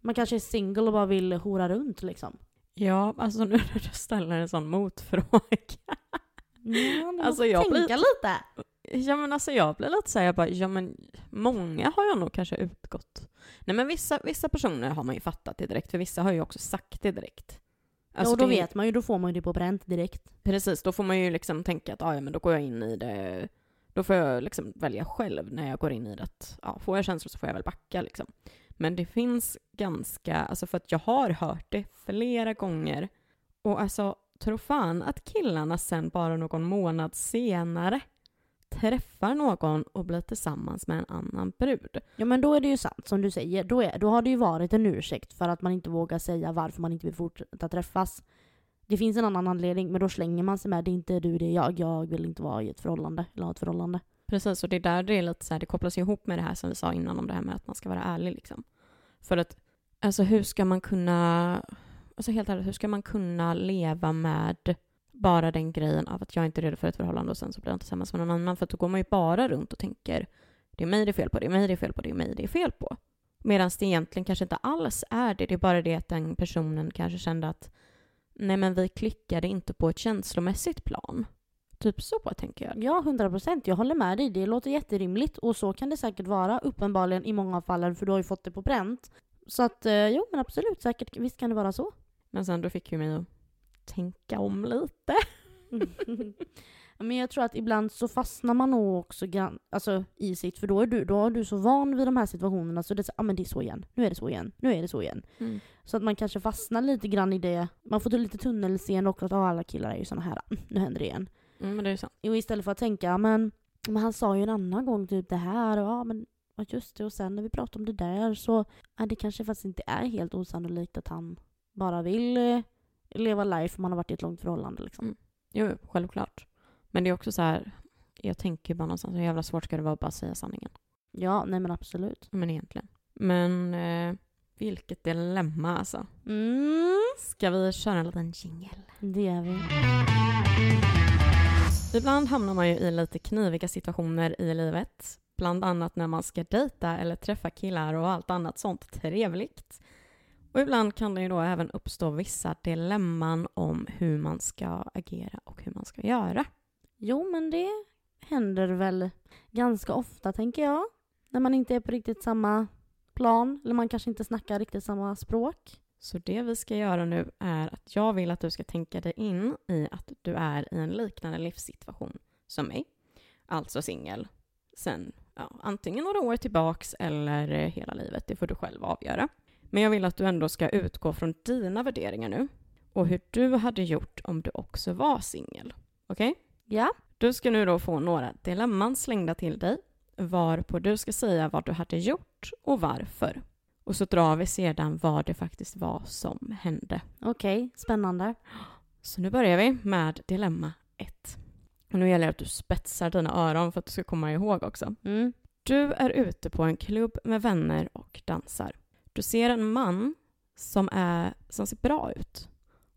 Man kanske är single och bara vill hora runt liksom. Ja, alltså nu när du ställer en sån motfråga. Ja, Alltså, jag tänka blir- lite. Ja men alltså jag blir lite såhär, jag bara, ja men många har jag nog kanske utgått. Nej men vissa, vissa personer har man ju fattat det direkt, för vissa har ju också sagt det direkt. Alltså, ja, och då vet man ju, då får man ju det på pränt direkt. Precis, då får man ju liksom tänka att ah, ja men då går jag in i det, då får jag liksom välja själv när jag går in i det att ja, får jag känslor så får jag väl backa liksom. Men det finns ganska, alltså för att jag har hört det flera gånger. Och alltså, tro fan att killarna sen bara någon månad senare träffar någon och blir tillsammans med en annan brud. Ja men då är det ju sant som du säger. Då, är, då har det ju varit en ursäkt för att man inte vågar säga varför man inte vill fortsätta träffas. Det finns en annan anledning men då slänger man sig med det är inte du, det är jag. Jag vill inte vara i ett förhållande eller ha ett förhållande. Precis, och det är där det är lite så här, det kopplas ihop med det här som vi sa innan om det här med att man ska vara ärlig liksom. För att, alltså hur ska man kunna, alltså helt ärligt, hur ska man kunna leva med bara den grejen av att jag inte är redo för ett förhållande och sen så blir jag inte tillsammans med någon annan. För då går man ju bara runt och tänker det är mig det är fel på, det är mig det är fel på, det är mig det är fel på. Medan det egentligen kanske inte alls är det. Det är bara det att den personen kanske kände att nej men vi klickade inte på ett känslomässigt plan. Typ så tänker jag. Ja, 100 procent. Jag håller med dig. Det låter jätterimligt och så kan det säkert vara uppenbarligen i många av fallen för du har ju fått det på pränt. Så att eh, jo, men absolut, säkert. Visst kan det vara så. Men sen då fick ju mig att tänka om lite. Men jag tror att ibland så fastnar man nog också alltså, i sitt, för då är, du, då är du så van vid de här situationerna så det är så, ah, men det är så igen, nu är det så igen, nu är det så igen. Mm. Så att man kanske fastnar lite grann i det, man får lite tunnelseende också att ah, alla killar är ju såna här, nu händer det igen. Mm, men det är sant. Och istället för att tänka, men, men han sa ju en annan gång typ det här, och ja men ja, just det, och sen när vi pratar om det där så, ja, det kanske faktiskt inte är helt osannolikt att han bara vill eh, leva life om man har varit i ett långt förhållande liksom. Mm. Jo, självklart. Men det är också så här, jag tänker bara någonstans, hur jävla svårt ska det vara att bara säga sanningen? Ja, nej men absolut. Men egentligen. Men eh, vilket dilemma alltså. Mm, Ska vi köra en liten jingel? det gör vi. Ibland hamnar man ju i lite kniviga situationer i livet. Bland annat när man ska dejta eller träffa killar och allt annat sånt trevligt. Och ibland kan det ju då även uppstå vissa dilemman om hur man ska agera och hur man ska göra. Jo, men det händer väl ganska ofta, tänker jag. När man inte är på riktigt samma plan, eller man kanske inte snackar riktigt samma språk. Så det vi ska göra nu är att jag vill att du ska tänka dig in i att du är i en liknande livssituation som mig. Alltså singel. Sen ja, antingen några år tillbaks eller hela livet. Det får du själv avgöra. Men jag vill att du ändå ska utgå från dina värderingar nu och hur du hade gjort om du också var singel. Okej? Ja. Du ska nu då få några dilemman slängda till dig varpå du ska säga vad du hade gjort och varför. Och så drar vi sedan vad det faktiskt var som hände. Okej, spännande. Så nu börjar vi med dilemma 1. Och nu gäller det att du spetsar dina öron för att du ska komma ihåg också. Mm. Du är ute på en klubb med vänner och dansar. Du ser en man som, är, som ser bra ut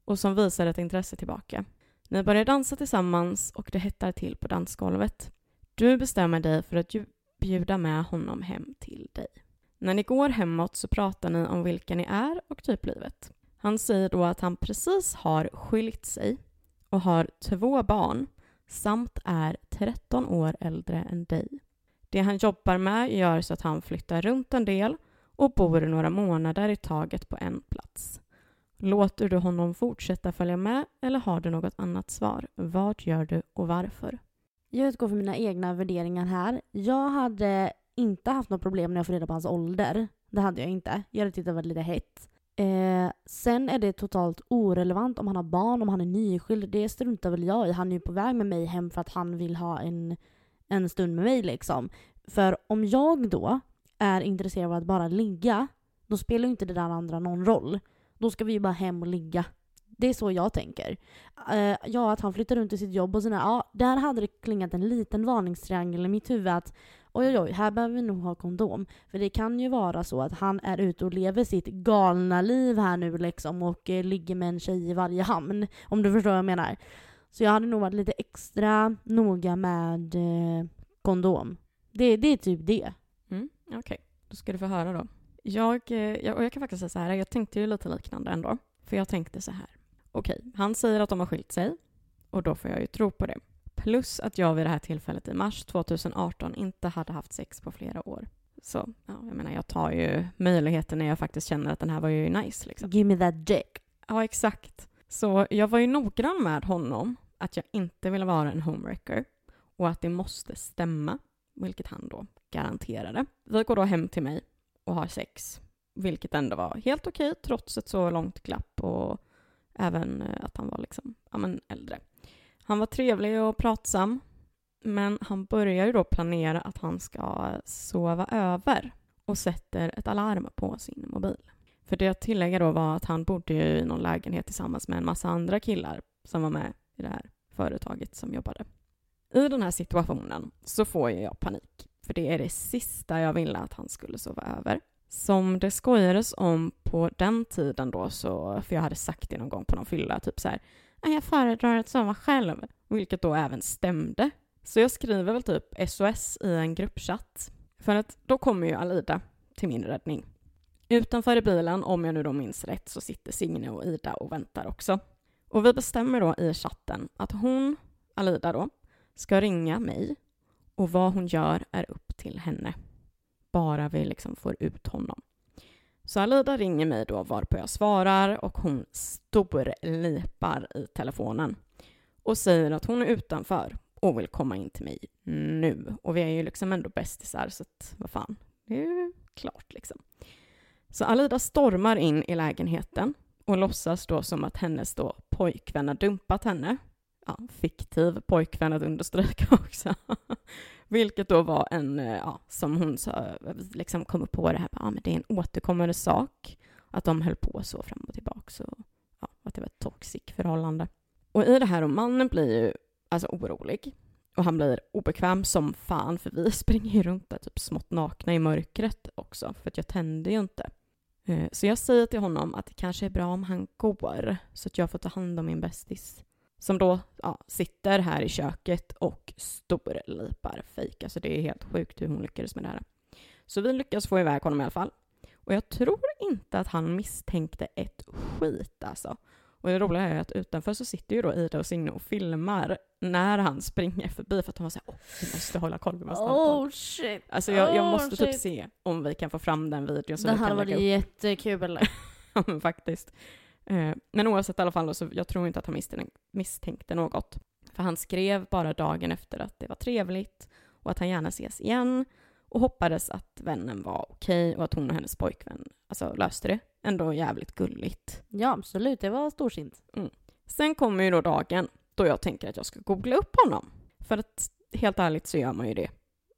och som visar ett intresse tillbaka. Ni börjar dansa tillsammans och det hettar till på dansgolvet. Du bestämmer dig för att bjuda med honom hem till dig. När ni går hemåt så pratar ni om vilka ni är och typ livet. Han säger då att han precis har skilt sig och har två barn samt är 13 år äldre än dig. Det han jobbar med gör så att han flyttar runt en del och bor några månader i taget på en plats. Låter du honom fortsätta följa med eller har du något annat svar? Vad gör du och varför? Jag utgår från mina egna värderingar här. Jag hade inte haft något problem när jag får reda på hans ålder. Det hade jag inte. Jag hade tyckt det var lite hett. Eh, sen är det totalt orelevant om han har barn, om han är nyskild. Det struntar väl jag i. Han är ju på väg med mig hem för att han vill ha en, en stund med mig liksom. För om jag då är intresserad av att bara ligga, då spelar ju inte det där andra någon roll. Då ska vi ju bara hem och ligga. Det är så jag tänker. Uh, ja, att han flyttar runt i sitt jobb och sådär. Ja, där hade det klingat en liten varningstriangel i mitt huvud att oj, oj, oj, här behöver vi nog ha kondom. För det kan ju vara så att han är ute och lever sitt galna liv här nu liksom och eh, ligger med en tjej i varje hamn. Om du förstår vad jag menar. Så jag hade nog varit lite extra noga med eh, kondom. Det, det är typ det. Okej, då ska du få höra då. Jag, eh, jag, och jag kan faktiskt säga så här, jag tänkte ju lite liknande ändå. För jag tänkte så här, okej, han säger att de har skilt sig och då får jag ju tro på det. Plus att jag vid det här tillfället i mars 2018 inte hade haft sex på flera år. Så ja, jag menar, jag tar ju möjligheten när jag faktiskt känner att den här var ju nice liksom. Give me that dick. Ja, exakt. Så jag var ju noggrann med honom att jag inte ville vara en homewrecker och att det måste stämma, vilket han då garanterade. Vi går då hem till mig och har sex vilket ändå var helt okej trots ett så långt glapp och även eh, att han var liksom, ja men äldre. Han var trevlig och pratsam, men han börjar ju då planera att han ska sova över och sätter ett alarm på sin mobil. För det jag tillägger då var att han bodde ju i någon lägenhet tillsammans med en massa andra killar som var med i det här företaget som jobbade. I den här situationen så får jag panik, för det är det sista jag ville att han skulle sova över. Som det skojades om på den tiden då, så, för jag hade sagt det någon gång på någon fylla, typ så här, ah, jag föredrar att sova själv, vilket då även stämde. Så jag skriver väl typ SOS i en gruppchatt, för att då kommer ju Alida till min räddning. Utanför i bilen, om jag nu då minns rätt, så sitter Signe och Ida och väntar också. Och vi bestämmer då i chatten att hon, Alida då, ska ringa mig och vad hon gör är upp till henne. Bara vi liksom får ut honom. Så Alida ringer mig då varpå jag svarar och hon storlipar i telefonen och säger att hon är utanför och vill komma in till mig nu. Och vi är ju liksom ändå bästisar så att vad fan, det är ju klart liksom. Så Alida stormar in i lägenheten och låtsas då som att hennes då pojkvän har dumpat henne. Ja, fiktiv pojkvän att understryka också. Vilket då var en, eh, ja, som hon sa, liksom kom upp på det här, ja men det är en återkommande sak. Att de höll på så fram och tillbaka och ja, att det var ett toxic förhållande. Och i det här, och mannen blir ju alltså orolig. Och han blir obekväm som fan, för vi springer ju runt där typ smått nakna i mörkret också, för att jag tänder ju inte. Eh, så jag säger till honom att det kanske är bra om han går, så att jag får ta hand om min bästis. Som då ja, sitter här i köket och storlipar fejk. Alltså det är helt sjukt hur hon lyckades med det här. Så vi lyckas få iväg honom i alla fall. Och jag tror inte att han misstänkte ett skit alltså. Och det roliga är att utanför så sitter ju då Ida och Signe och filmar när han springer förbi för att de var såhär åh, vi måste hålla koll, vi måste hålla koll. Oh shit! Alltså jag, jag Oh, måste typ shit. se om vi kan få fram den videon så Det vi hade kan upp. jättekul. Ja, men faktiskt. Eh, Men oavsett i alla fall, så jag tror inte att han misstänk- misstänkte något. För han skrev bara dagen efter att det var trevligt och att han gärna ses igen och hoppades att vännen var okej och att hon och hennes pojkvän alltså, löste det. Ändå jävligt gulligt. Ja, absolut. Det var storsint. Sen kommer ju då dagen då jag tänker att jag ska googla upp honom. För att helt ärligt så gör man ju det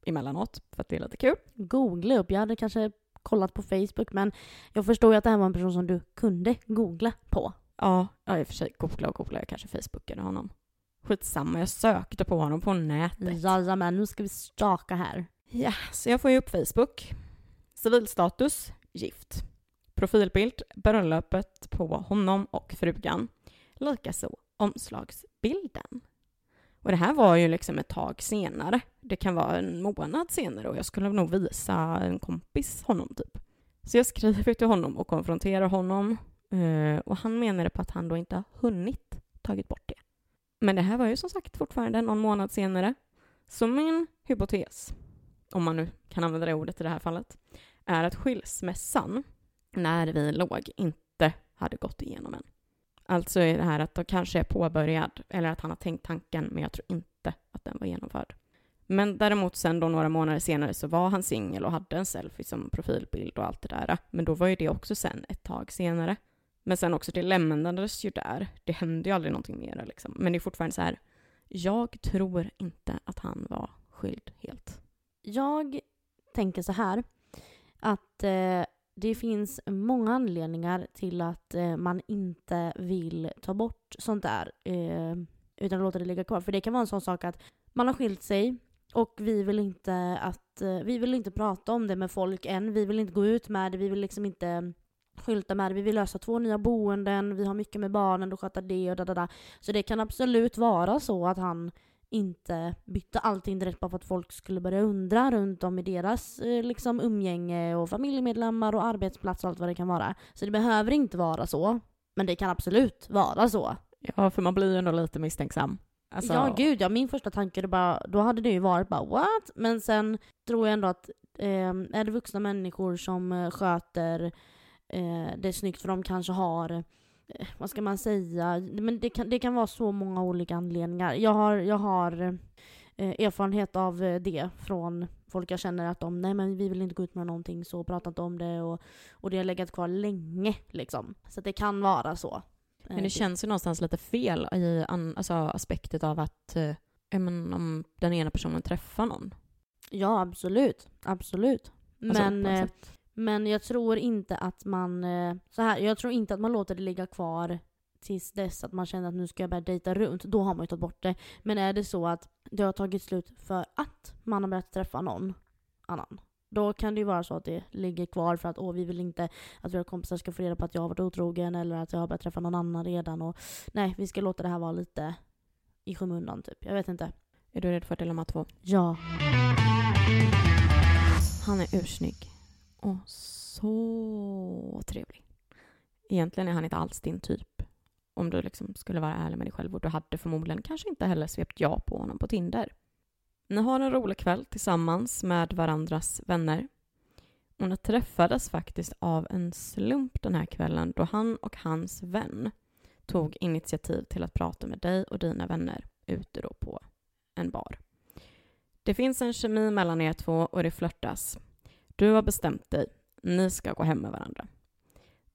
emellanåt för att det är lite kul. Googla upp. Jag hade kanske kollat på Facebook, men jag förstår ju att det här var en person som du kunde googla på. Ja, ja i och för sig googla och googla, jag kanske facebookade honom. Skitsamma, jag sökte på honom på nätet. Jajamän, nu ska vi staka här. Ja, så jag får ju upp Facebook. Civilstatus, gift. Profilbild, bröllopet på honom och frugan. Likaså omslagsbilden. Och det här var ju liksom ett tag senare. Det kan vara en månad senare och jag skulle nog visa en kompis honom typ. Så jag skriver till honom och konfronterar honom eh, och han menade på att han då inte har hunnit tagit bort det. Men det här var ju som sagt fortfarande någon månad senare. Så min hypotes, om man nu kan använda det ordet i det här fallet, är att skilsmässan, när vi låg, inte hade gått igenom än. Alltså är det här att då kanske är påbörjad, eller att han har tänkt tanken, men jag tror inte att den var genomförd. Men däremot sen då några månader senare så var han singel och hade en selfie som profilbild och allt det där. Men då var ju det också sen ett tag senare. Men sen också, det lämnades ju där. Det hände ju aldrig någonting mer liksom. Men det är fortfarande så här, jag tror inte att han var skild helt. Jag tänker så här att eh, det finns många anledningar till att eh, man inte vill ta bort sånt där eh, utan låta det ligga kvar. För det kan vara en sån sak att man har skilt sig och vi vill inte att eh, vi vill inte prata om det med folk än. Vi vill inte gå ut med det. Vi vill liksom inte skylta med det. Vi vill lösa två nya boenden. Vi har mycket med barnen och sköta det och da, da, da. Så det kan absolut vara så att han inte bytte allting direkt bara för att folk skulle börja undra runt om i deras eh, liksom, umgänge och familjemedlemmar och arbetsplats och allt vad det kan vara. Så det behöver inte vara så. Men det kan absolut vara så. Ja, för man blir ju ändå lite misstänksam. Alltså, Ja, gud ja. Min första tanke är bara, då hade det ju varit bara what? Men sen tror jag ändå att eh, är det vuxna människor som eh, sköter eh, det snyggt för de kanske har vad ska man säga? Men det kan, det kan vara så många olika anledningar. Jag har, jag har eh, erfarenhet av eh, det från folk jag känner att de, nej men vi vill inte gå ut med någonting så prata inte om det och, och det har legat kvar länge liksom. Så det kan vara så. Men det känns ju någonstans lite fel i an, alltså, aspektet av att eh, men, om den ena personen träffar någon. Ja, absolut. Absolut. Alltså, Men, men jag tror inte att man... eh, Så här, jag tror inte att man låter det ligga kvar tills dess att man känner att nu ska jag börja dejta runt. Då har man ju tagit bort det. Men är det så att det har tagit slut för att man har börjat träffa någon annan. Då kan det ju vara så att det ligger kvar för att åh, vi vill inte att våra kompisar ska få reda på att jag har varit otrogen eller att jag har börjat träffa någon annan redan. Och, nej, vi ska låta det här vara lite i skymundan typ. Jag vet inte. Är du rädd för dilemma två? Ja. Han är ursnygg. Och så trevlig. Egentligen är han inte alls din typ. Om du liksom skulle vara ärlig med dig själv. Och du hade förmodligen kanske inte heller svept ja på honom på Tinder. Ni har en rolig kväll tillsammans med varandras vänner. Och ni träffades faktiskt av en slump den här kvällen då han och hans vän tog initiativ till att prata med dig och dina vänner ute då på en bar. Det finns en kemi mellan er två och det flörtas. Du har bestämt dig. Ni ska gå hem med varandra.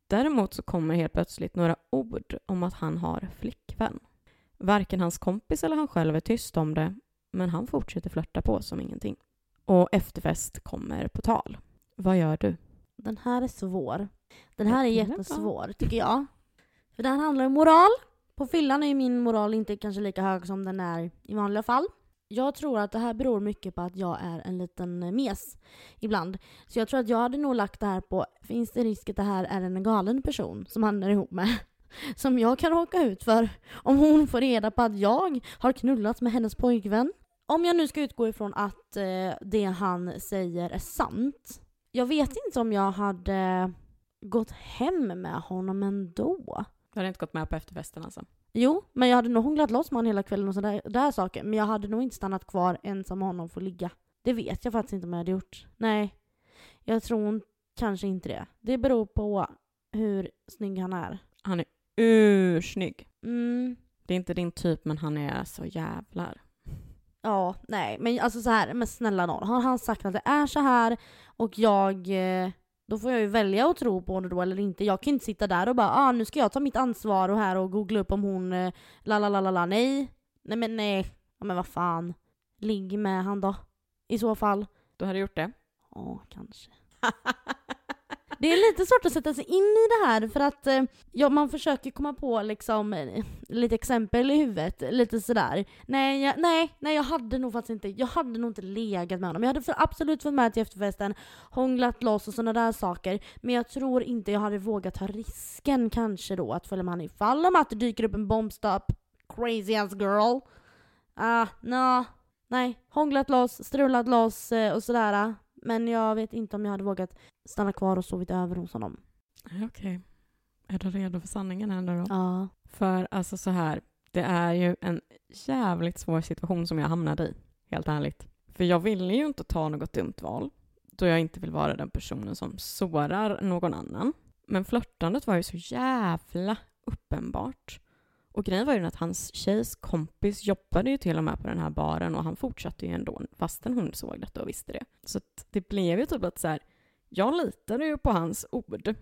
Däremot så kommer helt plötsligt några ord om att han har flickvän. Varken hans kompis eller han själv är tyst om det, men han fortsätter flörta på som ingenting. Och efterfest kommer på tal. Vad gör du? Den här är svår. Den här är jättesvår, tycker jag. För den handlar om moral. På fyllan är min moral inte kanske lika hög som den är i vanliga fall. Jag tror att det här beror mycket på att jag är en liten eh, mes ibland. Så jag tror att jag hade nog lagt det här på, finns det risk att det här är en galen person som han är ihop med? Som jag kan råka ut för om hon får reda på att jag har knullat med hennes pojkvän. Om jag nu ska utgå ifrån att eh, det han säger är sant. Jag vet inte om jag hade gått hem med honom ändå. Du hade inte gått med på efterfesten alltså? Jo, men jag hade nog hånglat loss med honom hela kvällen och sådär där saker. Men jag hade nog inte stannat kvar ensam med honom för att ligga. Det vet jag faktiskt inte om jag hade gjort. Nej, jag tror kanske inte det. Det beror på hur snygg han är. Han är ursnygg. Mm, Det är inte din typ, men han är så jävlar. ja, nej, men alltså så här, men snälla nån. Har han sagt att det är så här och jag eh, då får jag ju välja att tro på det då eller inte. Jag kan inte sitta där och bara ah, nu ska jag ta mitt ansvar och här och googla upp om hon eh, la la la la la nej. Nej men nej. Ja, men vad fan. Ligg med han då. I så fall. Du hade gjort det? Ja, kanske. Det är lite svårt att sätta sig in i det här för att eh, ja, man försöker komma på liksom eh, lite exempel i huvudet, lite sådär. Nej jag, nej, nej, jag hade nog faktiskt inte, jag hade nog inte legat med honom. Jag hade för, absolut fått med till efterfesten, hånglat loss och sådana där saker. Men jag tror inte jag hade vågat ta risken kanske då att följa med honom ifall om att det dyker upp en bombstop, crazy ass girl. Ah, no. Nej, hånglat loss, strulat loss eh, och sådär. Men jag vet inte om jag hade vågat stanna kvar och sovit över hos honom. Okej. Är du redo för sanningen här nu då? Ja. För alltså så här, det är ju en jävligt svår situation som jag hamnade i, helt ärligt. För jag ville ju inte ta något dumt val, då jag inte vill vara den personen som sårar någon annan. Men flörtandet var ju så jävla uppenbart. Och grejen var ju att hans tjejs kompis jobbade ju till och med på den här baren och han fortsatte ju ändå fastän hon såg detta och visste det. Så det blev ju typ att så här, jag litade ju på hans ord.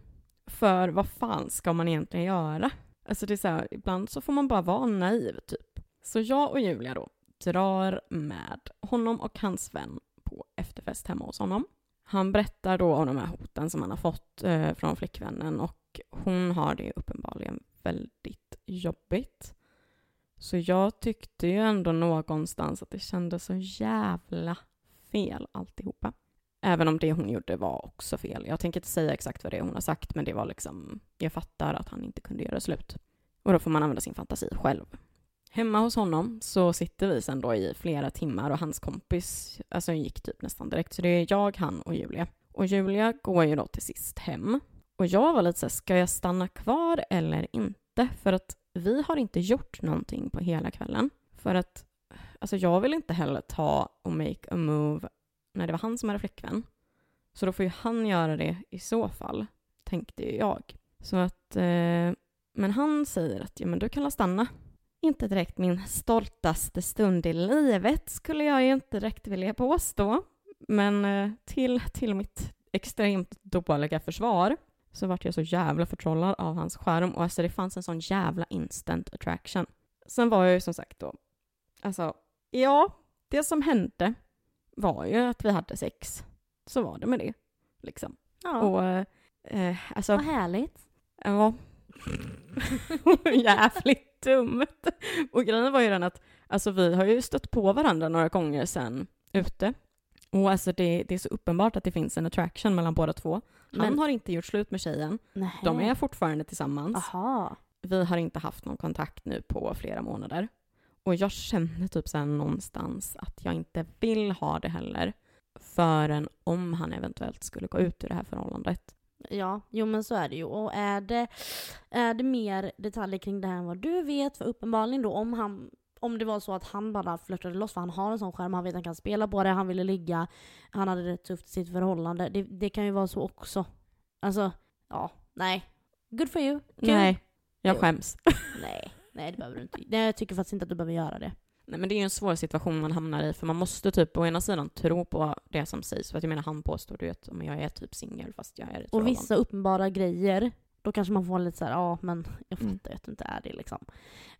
För vad fan ska man egentligen göra? Alltså det är så här, ibland så får man bara vara naiv typ. Så jag och Julia då drar med honom och hans vän på efterfest hemma hos honom. Han berättar då om de här hoten som han har fått eh, från flickvännen och hon har det uppenbarligen väldigt jobbigt. Så jag tyckte ju ändå någonstans att det kändes så jävla fel alltihopa. Även om det hon gjorde var också fel. Jag tänker inte säga exakt vad det är hon har sagt, men det var liksom, jag fattar att han inte kunde göra slut. Och då får man använda sin fantasi själv. Hemma hos honom så sitter vi sen då i flera timmar och hans kompis alltså gick typ nästan direkt. Så det är jag, han och Julia. Och Julia går ju då till sist hem. Och jag var lite såhär, ska jag stanna kvar eller inte? För att vi har inte gjort någonting på hela kvällen. För att alltså jag vill inte heller ta och make a move när det var han som hade flickvän. Så då får ju han göra det i så fall, tänkte ju jag. Så att, eh, men han säger att ja, men du kan la stanna. inte direkt min stoltaste stund i livet skulle jag ju inte direkt vilja påstå. Men eh, till, till mitt extremt dåliga försvar så vart jag så jävla förtrollad av hans skärm och alltså det fanns en sån jävla instant attraction. Sen var jag ju som sagt då, alltså, ja, det som hände var ju att vi hade sex. Så var det med det, liksom. Ja, Och eh, alltså, vad härligt. ja. Jävligt dumt. Och grejen var ju den att, alltså vi har ju stött på varandra några gånger sen ute. Och alltså det, det är så uppenbart att det finns en attraction mellan båda två. Han Men- har inte gjort slut med tjejen. Nej. De är fortfarande tillsammans. Aha. Vi har inte haft någon kontakt nu på flera månader. Och jag känner typ så här någonstans att jag inte vill ha det heller förrän om han eventuellt skulle gå ut ur det här förhållandet. Ja, jo men så är det ju. Och är det, är det mer detaljer kring det här än vad du vet? För uppenbarligen då om han om det var så att han bara flörtade loss för han har en sån skärm, han vet att han kan spela på det, han ville ligga, han hade det tufft i sitt förhållande. Det, det kan ju vara så också. Alltså, ja, nej. Good for you. Kul. Nej, jag skäms. Nej, nej det behöver du inte. Nej, jag tycker faktiskt inte att du behöver göra det. Nej, men det är ju en svår situation man hamnar i, för man måste typ å ena sidan tro på det som sägs. För att jag menar, han påstår ju att jag är typ singel fast jag är ett Och vissa uppenbara grejer, då kanske man får lite så här, ja men jag fattar Mm. att du inte är det liksom.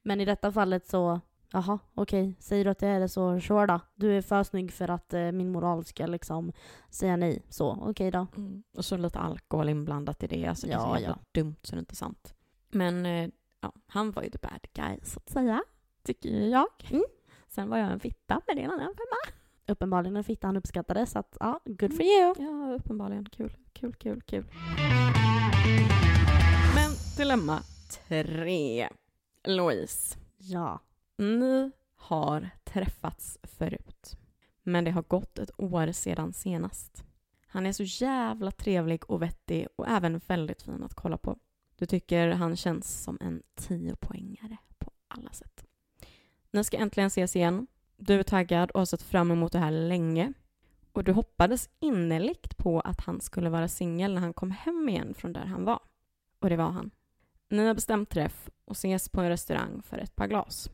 Men i detta fallet så, jaha okej, säger du att det är det så kör då. Du är för snygg för att eh, min moral ska liksom säga nej. Så, okej då. Mm. Och så lite alkohol inblandat i det. Alltså det är så Ja, jävla ja. dumt så det är inte sant. Men eh, ja, han var ju the bad guy så att säga. Tycker ju jag. Mm. Sen var jag en fitta, men det är en annan femma. Uppenbarligen en fitta han uppskattade så att ja, good for you. Ja, uppenbarligen. Kul, kul, kul, kul. Men dilemma tre. Louise, Ja. ni har träffats förut. Men det har gått ett år sedan senast. Han är så jävla trevlig och vettig och även väldigt fin att kolla på. Du tycker han känns som en tiopoängare på alla sätt. Ni ska äntligen ses igen. Du är taggad och har sett fram emot det här länge. Och du hoppades innerligt på att han skulle vara singel när han kom hem igen från där han var. Och det var han. Ni har bestämt träff och ses på en restaurang för ett par glas.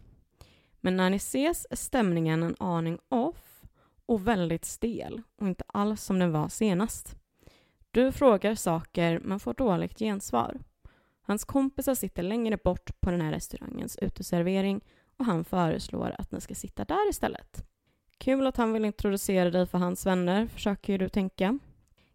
Men när ni ses är stämningen en aning off och väldigt stel och inte alls som den var senast. Du frågar saker men får dåligt gensvar. Hans kompisar sitter längre bort på den här restaurangens uteservering och han föreslår att ni ska sitta där istället. Kul att han vill introducera dig för hans vänner, försöker ju du tänka.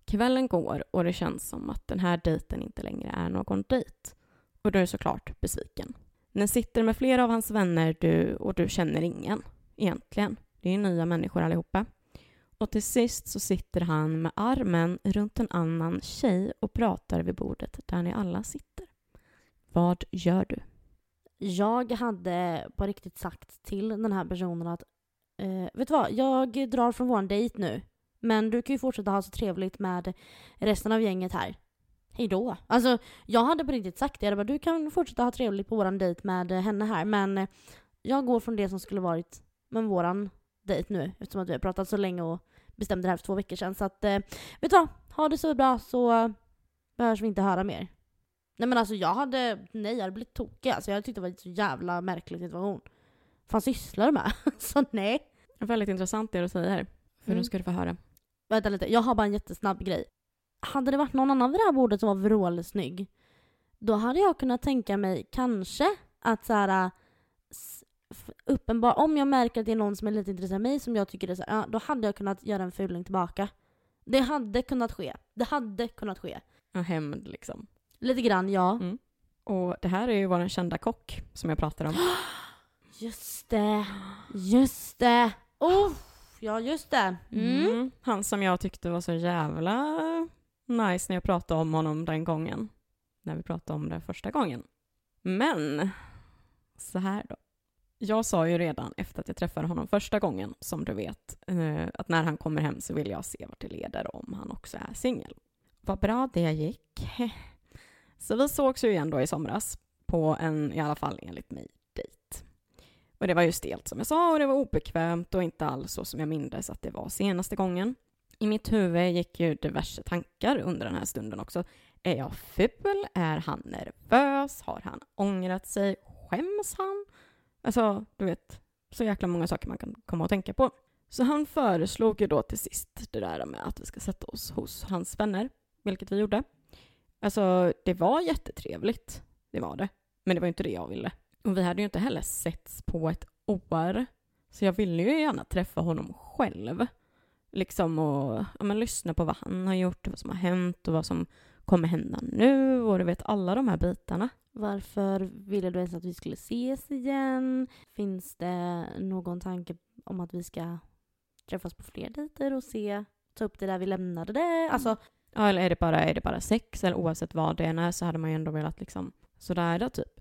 Kvällen går och det känns som att den här dejten inte längre är någon dejt. Och du är såklart besviken. Ni sitter med flera av hans vänner du, och du känner ingen, egentligen. Det är ju nya människor allihopa. Och till sist så sitter han med armen runt en annan tjej och pratar vid bordet där ni alla sitter. Vad gör du? Jag hade på riktigt sagt till den här personen att eh, vet du vad, jag drar från vår dejt nu. Men du kan ju fortsätta ha så trevligt med resten av gänget här. Hej då. Alltså, jag hade på riktigt sagt det. Jag bara, du kan fortsätta ha trevligt på våran dejt med henne här. Men jag går från det som skulle varit med våran dejt nu. Eftersom att vi har pratat så länge och bestämde det här för två veckor sedan. Så att, eh, vet du vad? Ha det så bra så eh, behövs vi inte höra mer. Nej men alltså jag hade, nej jag hade blivit tokig. Alltså jag tyckte det var en så jävla märklig situation. Vad fan sysslar du med? så nej. Väldigt intressant det du säger. För Mm. nu ska du få höra. Vänta lite, jag har bara en jättesnabb grej. Hade det varit någon annan vid det här bordet som var vrålsnygg, då hade jag kunnat tänka mig kanske att så här, uppenbar, om jag märker att det är någon som är lite intresserad av mig som jag tycker är så här, ja, då hade jag kunnat göra en fuling tillbaka. Det hade kunnat ske. Det hade kunnat ske. En hämnd liksom. Lite grann, ja. Mm. Och det här är ju vår kända kock som jag pratar om. Just det. Just det. Oh, ja, just det. Mm. Mm. Han som jag tyckte var så jävla nice när jag pratade om honom den gången. När vi pratade om det första gången. Men, så här då. Jag sa ju redan efter att jag träffade honom första gången, som du vet, eh, att när han kommer hem så vill jag se vart det leder om han också är singel. Vad bra det gick. Så vi sågs ju igen då i somras på en, i alla fall enligt mig, dejt. Och det var ju stelt som jag sa och det var obekvämt och inte alls så som jag mindes att det var senaste gången. I mitt huvud gick ju diverse tankar under den här stunden också. Är jag ful? Är han nervös? Har han ångrat sig? Skäms han? Alltså, du vet, så jäkla många saker man kan komma att tänka på. Så han föreslog ju då till sist det där med att vi ska sätta oss hos hans vänner, vilket vi gjorde. Alltså, det var jättetrevligt. Det var det. Men det var inte det jag ville. Och vi hade ju inte heller setts på ett år. Så jag ville ju gärna träffa honom själv. Liksom och ja, men, lyssna på vad han har gjort, vad som har hänt och vad som kommer hända nu och du vet alla de här bitarna. Varför ville du ens att vi skulle ses igen? Finns det någon tanke om att vi ska träffas på fler dejter och se, ta upp det där vi lämnade det? Alltså, Ja, eller är det bara, är det bara sex eller oavsett vad det än är så hade man ju ändå velat liksom sådär då typ.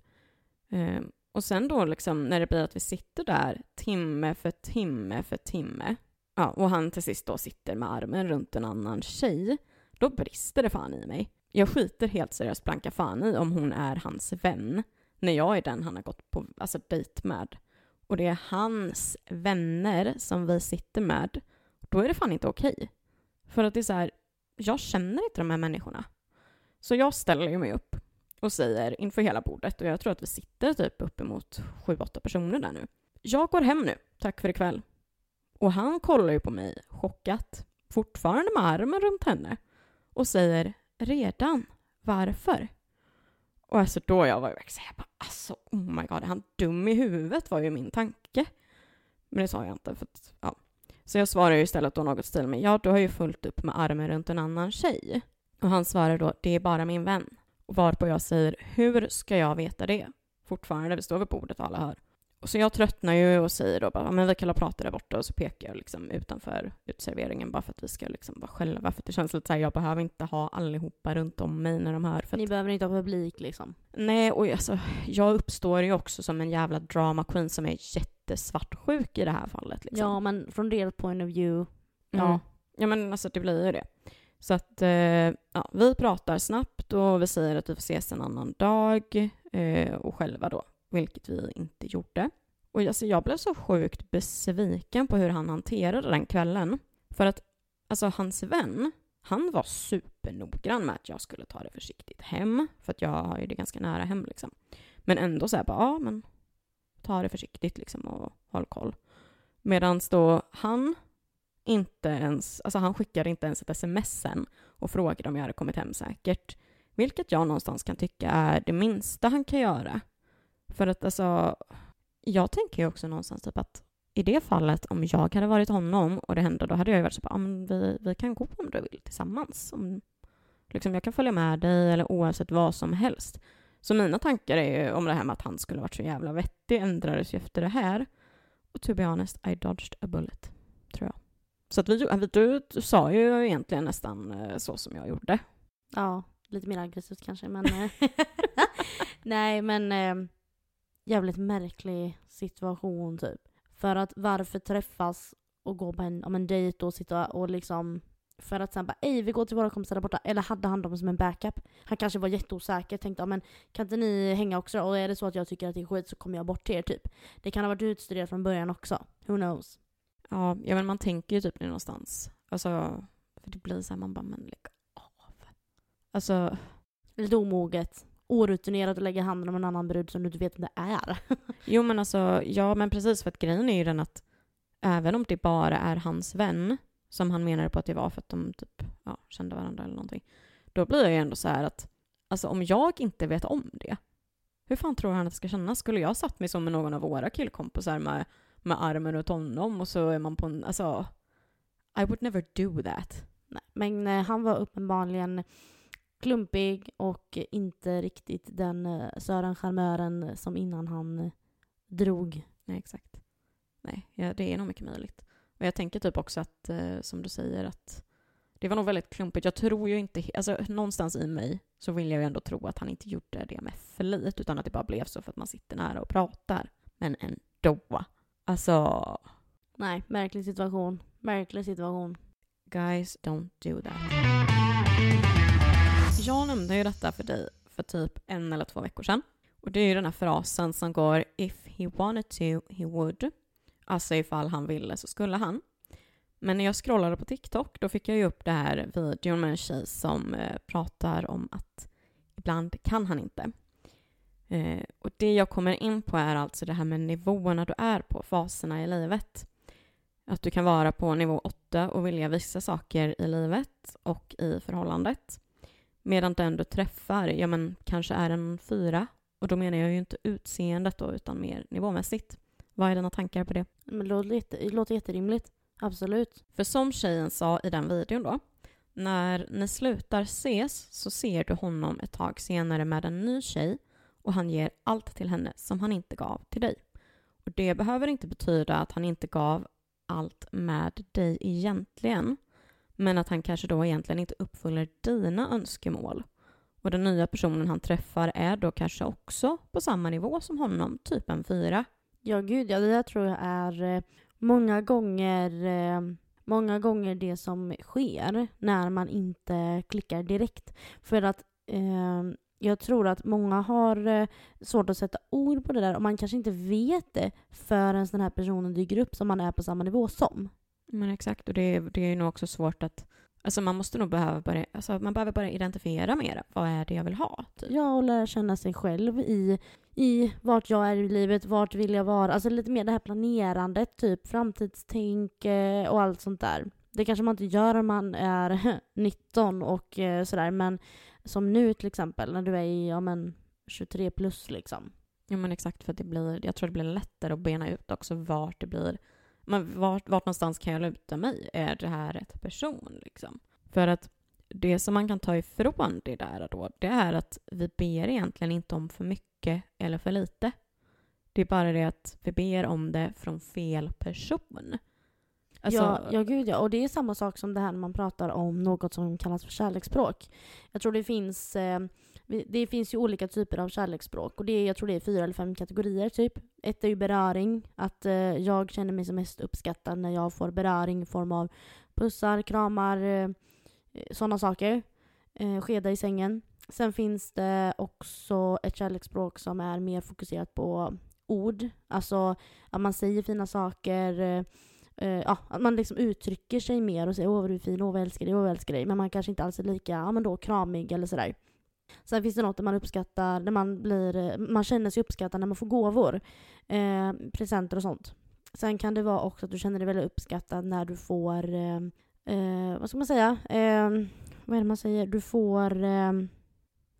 Ehm, och sen då liksom när det blir att vi sitter där timme för timme för timme ja, och han till sist då sitter med armen runt en annan tjej, då brister det fan i mig. Jag skiter helt seriöst blanka fan i om hon är hans vän när jag är den han har gått på alltså, dejt med. Och det är hans vänner som vi sitter med, då är det fan inte okej. För att det är så här, jag känner inte de här människorna. Så jag ställer ju mig upp och säger inför hela bordet, och jag tror att vi sitter typ uppemot sju, åtta personer där nu. Jag går hem nu, tack för ikväll. Och han kollar ju på mig chockat, fortfarande med armen runt henne, och säger redan, varför? Och alltså då jag var ju verkligen såhär, alltså oh my god, är han dum i huvudet var ju min tanke. Men det sa jag inte, för att, ja. Så jag svarar ju istället då något stil med, ja du har ju fullt upp med armen runt en annan tjej. Och han svarar då, det är bara min vän. Och varpå jag säger, hur ska jag veta det? Fortfarande, vi står vid bordet och alla hör. Och så jag tröttnar ju och säger då bara, men vi kan prata där borta och så pekar jag liksom utanför utserveringen bara för att vi ska liksom vara själva. För det känns lite såhär, jag behöver inte ha allihopa runt om mig när de hör. För att, ni behöver inte ha publik liksom. nej, och alltså, jag uppstår ju också som en jävla drama queen som är jättesvartsjuk i det här fallet. Liksom. Ja, men från deras point of view, Ja. Ja. ja, men alltså det blir ju det. Så att eh, ja, vi pratar snabbt och vi säger att vi får ses en annan dag eh, och själva då, vilket vi inte gjorde. Och alltså, jag blev så sjukt besviken på hur han hanterade den kvällen. För att alltså hans vän, han var supernoggrann med att jag skulle ta det försiktigt hem, för att jag har ju det ganska nära hem liksom. Men ändå så här bara, ja men ta det försiktigt liksom och håll koll. Medan då han inte ens, alltså han skickade inte ens ett sms sen och frågade om jag hade kommit hem säkert. Vilket jag någonstans kan tycka är det minsta han kan göra. För att alltså, jag tänker ju också någonstans typ att i det fallet, om jag hade varit honom och det hände, då hade jag ju varit så bara, ah, men vi, vi kan gå om du vill tillsammans. Om, liksom, jag kan följa med dig eller oavsett vad som helst. Så mina tankar är ju om det här med att han skulle varit så jävla vettig ändrades ju efter det här. Och to be honest, I dodged a bullet, tror jag. Så att vi, du, du sa ju egentligen nästan eh, så som jag gjorde. Ja, lite mer aggressivt kanske, men... eh, Nej, men eh, jävligt märklig situation typ. För att varför träffas och gå på en, om en dejt och sitta och liksom... För att sen bara ej vi går till våra kompisar där borta. Eller hade han dem som en backup? Han kanske var jätteosäker, tänkte men kan inte ni hänga också Och är det så att jag tycker att det är skit så kommer jag bort till er typ. Det kan ha varit utstuderat från början också. Who knows? Ja, ja men man tänker ju typ det någonstans. Alltså, för det blir så här, man bara, men lägg av. Alltså, Lite omoget. Orutinerat att lägga handen om en annan brud som du inte vet vem det är. jo men alltså, ja men precis för att grejen är ju den att även om det bara är hans vän, som han menade på att det var för att de typ, ja, kände varandra eller någonting, då blir jag ju ändå så här att, alltså om jag inte vet om det, hur fan tror han att det ska kännas? Skulle jag satt mig som med någon av våra killkompisar med, med armen runt honom och så är man på en, alltså, I would never do that. Nej, men eh, han var uppenbarligen klumpig och inte riktigt den eh, Sören charmören som innan han eh, drog. Nej, exakt. Nej, ja, det är nog mycket möjligt. Och jag tänker typ också att, eh, som du säger, att det var nog väldigt klumpigt. Jag tror ju inte, alltså någonstans i mig så vill jag ju ändå tro att han inte gjorde det med flit, utan att det bara blev så för att man sitter nära och pratar. Men ändå. Alltså, Nej, märklig situation. Märklig situation. guys, don't do that. Jag nämnde ju detta för dig för typ en eller två veckor sedan. Och det är ju den här frasen som går “If he wanted to, he would”. Alltså ifall han ville så skulle han. Men när jag scrollade på TikTok då fick jag ju upp det här videon med en tjej som eh, pratar om att ibland kan han inte. Eh, och det jag kommer in på är alltså det här med nivåerna du är på, faserna i livet. Att du kan vara på nivå 8 och vilja vissa saker i livet och i förhållandet. Medan den du träffar, ja men kanske är en fyra. Och då menar jag ju inte utseendet då, utan mer nivåmässigt. Vad är dina tankar på det? Men det låter, jätte, det låter jätterimligt. Absolut. För som tjejen sa i den videon då, när ni slutar ses så ser du honom ett tag senare med en ny tjej och han ger allt till henne som han inte gav till dig. Och det behöver inte betyda att han inte gav allt med dig egentligen, men att han kanske då egentligen inte uppfyller dina önskemål. Och den nya personen han träffar är då kanske också på samma nivå som honom, typ en fyra. Ja, gud ja. Det där tror jag är eh, många gånger, eh, många gånger det som sker när man inte klickar direkt. För att eh, jag tror att många har eh, svårt att sätta ord på det där och man kanske inte vet det förrän den här personen dyker upp som man är på samma nivå som. Men exakt, och det är, det är nog också svårt att Alltså man måste nog behöva börja, alltså man behöver börja identifiera mer. Vad är det jag vill ha? Typ. Ja, och lära känna sig själv i, i vart jag är i livet, vart vill jag vara. Alltså lite mer det här planerandet, typ framtidstänk eh, och allt sånt där. Det kanske man inte gör om man är 19 och eh, sådär, men som nu till exempel när du är i ja, men 23 plus liksom. Ja men exakt, för det blir, jag tror det blir lättare att bena ut också vart det blir men vart, vart någonstans kan jag luta mig? Är det här rätt person? Liksom? För att det som man kan ta ifrån det där då, det är att vi ber egentligen inte om för mycket eller för lite. Det är bara det att vi ber om det från fel person. Alltså, ja, ja, gud ja. Och det är samma sak som det här när man pratar om något som kallas för kärleksspråk. Jag tror det finns eh, det finns ju olika typer av kärleksspråk och det är, jag tror det är fyra eller fem kategorier typ. Ett är ju beröring, att eh, jag känner mig som mest uppskattad när jag får beröring i form av pussar, kramar, eh, sådana saker. Eh, skeda i sängen. Sen finns det också ett kärleksspråk som är mer fokuserat på ord. Alltså att man säger fina saker, eh, eh, ja, att man liksom uttrycker sig mer och säger åh vad du är fin, åh vad jag älskar dig, åh vad jag älskar dig. Men man kanske inte alls är lika, ja men då kramig eller sådär. Sen finns det något där man uppskattar, där man, blir, man känner sig uppskattad när man får gåvor. Eh, presenter och sånt. Sen kan det vara också att du känner dig väldigt uppskattad när du får, eh, eh vad ska man säga, eh, vad är det man säger, du får eh,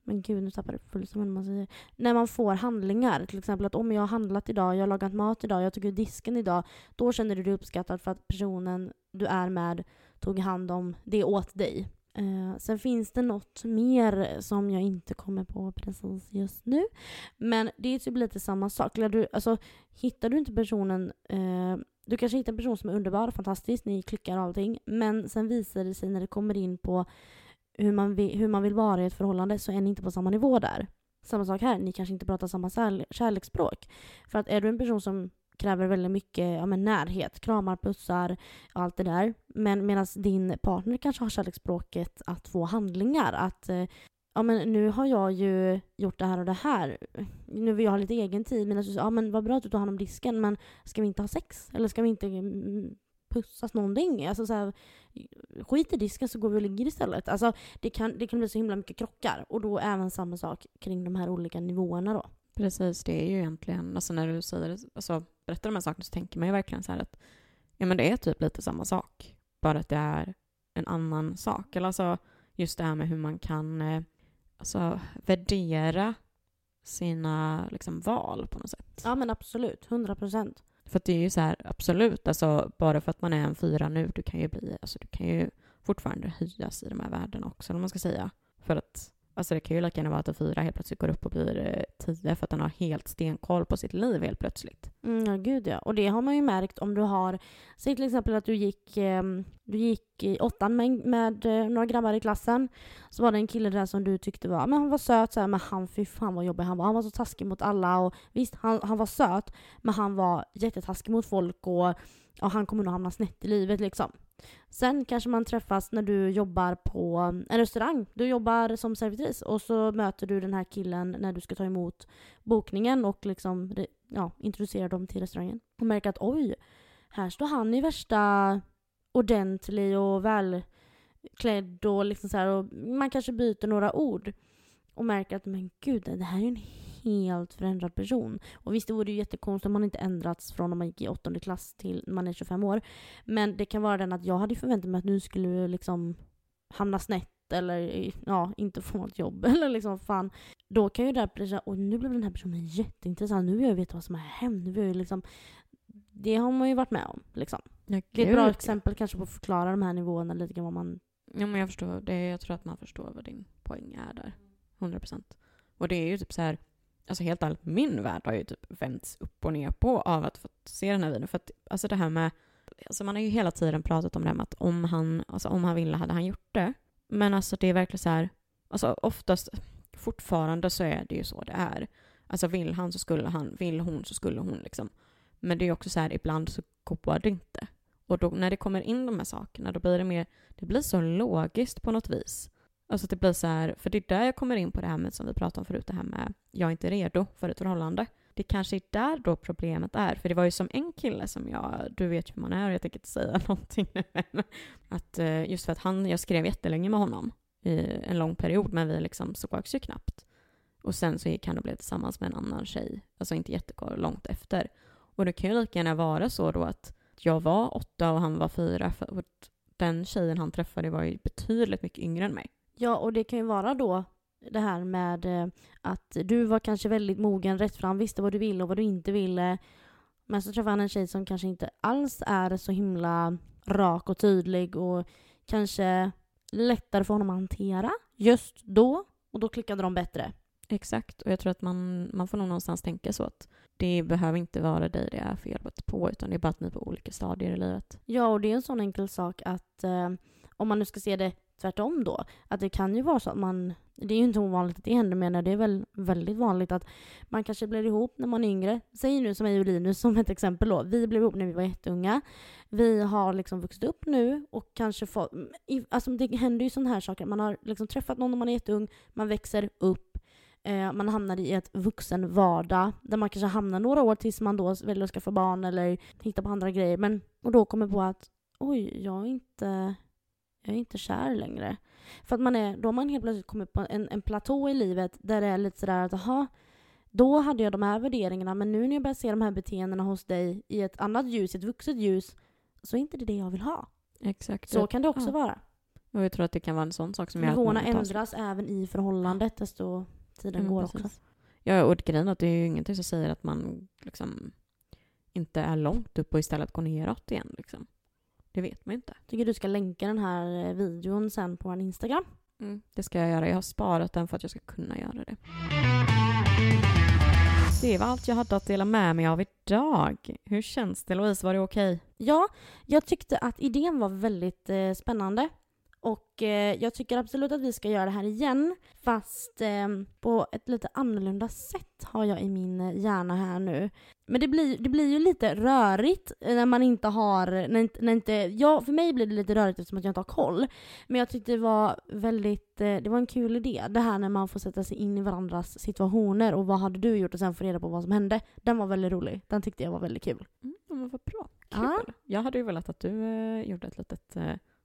men gud, nu tappar jag fullständigt man säger. När man får handlingar, till exempel att om jag har handlat idag, jag har lagat mat idag, jag tog ut disken idag, då känner du dig uppskattad för att personen du är med tog hand om det åt dig. Eh, sen finns det något mer som jag inte kommer på precis just nu. Men det är typ lite samma sak. Du, alltså, hittar du inte personen eh, du kanske hittar en person som är underbar, fantastisk, ni klickar och allting. Men sen visar det sig när det kommer in på hur man vill, hur man vill vara i ett förhållande så är ni inte på samma nivå där. Samma sak här, ni kanske inte pratar samma kärleksspråk. För att är du en person som kräver väldigt mycket ja, men närhet, kramar, pussar, allt det där. Men medan din partner kanske har kärleksspråket att få handlingar. Att eh, ja men nu har jag ju gjort det här och det här. Nu vill jag ha lite egen tid. Men ja men vad bra att du tar hand om disken men ska vi inte ha sex? Eller ska vi inte mm, pussas någonting? Alltså så här, skit i disken så går vi och ligger istället. Alltså det kan, det kan bli så himla mycket krockar. Och då även samma sak kring de här olika nivåerna då. Precis, det är ju egentligen, alltså när du säger, alltså, berättar de här sakerna så tänker man ju verkligen så här att ja men det är typ lite samma sak. Bara att det är en annan sak. Eller alltså just det här med hur man kan eh, alltså, värdera sina liksom, val på något sätt. Ja men absolut, hundra procent. För det är ju så här, absolut, alltså bara för att man är en fyra nu, du kan ju bli, alltså du kan ju fortfarande höjas i de här värdena också, eller man ska säga. För att Alltså det kan ju lika gärna vara att en fyra helt plötsligt går upp och blir eh, tio för att den har helt stenkoll på sitt liv helt plötsligt. Mm, ja, gud ja. Och det har man ju märkt om du har, säg till exempel att du gick, ehm, du gick i åttan med, med eh, några grabbar i klassen. Så var det en kille där som du tyckte var, men han var söt så här, men han fy fan vad jobbig han var. Han var så taskig mot alla och visst, han, han var söt, men han var jättetaskig mot folk och, och han kommer nog hamna snett i livet liksom. Sen kanske man träffas när du jobbar på en restaurang. Du jobbar som servitris och så möter du den här killen när du ska ta emot bokningen och liksom ja, introducerar dem till restaurangen. Och märker att oj, här står han i värsta ordentlig och välklädd och liksom så här, och man kanske byter några ord och märker att men gud, det här är en helt förändrad person. Och visst, det vore ju jättekonstigt om man inte ändrats från när man gick i åttonde klass till när man är 25 år. Men det kan vara den att jag hade förväntat mig att nu skulle du liksom hamna snett eller ja, inte få något jobb eller liksom fan. Då kan ju det bli såhär, och nu blev den här personen jätteintressant, nu vill jag veta vad som har hänt. Nu vill jag liksom, det har man ju varit med om. Liksom. Ja, Det är ett bra exempel kanske på att förklara de här nivåerna lite grann vad man... Ja, men jag förstår. Det, jag tror att man förstår vad din poäng är där. 100 procent. Och det är ju typ så här, alltså helt ärligt, min värld har ju typ vänts upp och ner på av att få se den här videon. För att, alltså det här med, alltså man har ju hela tiden pratat om det här med att om han, alltså om han ville hade han gjort det. Men alltså det är verkligen så här, alltså oftast, fortfarande så är det ju så det är. Alltså vill han så skulle han, vill hon så skulle hon liksom. Men det är ju också så här, ibland så går det inte. Och då när det kommer in de här sakerna, då blir det mer, det blir så logiskt på något vis. Alltså att det blir så här, för det är där jag kommer in på det här med som vi pratade om förut, det här med jag är inte redo för ett förhållande. Det kanske är där då problemet är, för det var ju som en kille som jag, du vet hur man är och jag tänker inte säga någonting nu, men att eh, just för att han, jag skrev jättelänge med honom i en lång period, men vi liksom sågs ju knappt. Och sen så gick han och blev tillsammans med en annan tjej, alltså inte jättekort, långt efter. Och det kan ju lika gärna vara så då att jag var åtta och han var fyra, för den tjejen han träffade var ju betydligt mycket yngre än mig. Ja, och det kan ju vara då det här med eh, att du var kanske väldigt mogen, rättfram, visste vad du ville och vad du inte ville. Men så träffade han en tjej som kanske inte alls är så himla rak och tydlig och kanske lättare för honom att hantera just då. Och då klickade de bättre. Exakt, och jag tror att man, man får nog någonstans tänka så att det behöver inte vara dig det är fel på, utan det är bara att ni är på olika stadier i livet. Ja, och det är en sån enkel sak att eh, om man nu ska se det tvärtom då, att det kan ju vara så att man, det är ju inte ovanligt att det händer men det är väl väldigt vanligt att man kanske blir ihop när man är yngre. Säg nu som mig och Linus som ett exempel då, vi blev ihop när vi var jätteunga. Vi har liksom vuxit upp nu och kanske fått, alltså det händer ju sådana här saker, man har liksom träffat någon när man är jätteung, man växer upp, eh, man hamnar i ett vuxen vardag där man kanske hamnar några år tills man då väljer att skaffa barn eller hitta på andra grejer. Men, och då kommer på att oj, jag är inte, jag är inte kär längre. För att man är, då har man helt plötsligt kommit på en, en platå i livet där det är lite sådär att aha, då hade jag de här värderingarna men nu när jag börjar se de här beteendena hos dig i ett annat ljus, ett vuxet ljus, så är inte det det jag vill ha. Exakt. Så kan det också ja. vara. Och jag tror att det kan vara en sån sak som gör Nivåerna ändras även i förhållandet desto tiden Mm, går precis. också. Ja, och grejen är att det är ju ingenting som säger att man liksom inte är långt upp och istället går neråt igen. Liksom. Det vet man ju inte. tycker du ska länka den här eh, videon sen på vår Instagram. Det ska jag göra. Jag har sparat den för att jag ska kunna göra det. Det var allt jag hade att dela med mig av idag. Hur känns det Louise? Var det okej? Ja, jag tyckte att idén var väldigt eh, spännande. Och eh, jag tycker absolut att vi ska göra det här igen. Fast eh, på ett lite annorlunda sätt har jag i min eh, hjärna här nu. Men det blir, det blir ju lite rörigt eh, när man inte har... När när inte, ja, för mig blir det lite rörigt eftersom att jag inte har koll. Men jag tyckte det var väldigt... Eh, det var en kul idé. Det här när man får sätta sig in i varandras situationer och vad hade du gjort och sen få reda på vad som hände. Den var väldigt rolig. Den tyckte jag var väldigt kul. Mm, men vad bra. Kul. Ja. Jag hade ju velat att du eh, gjorde ett litet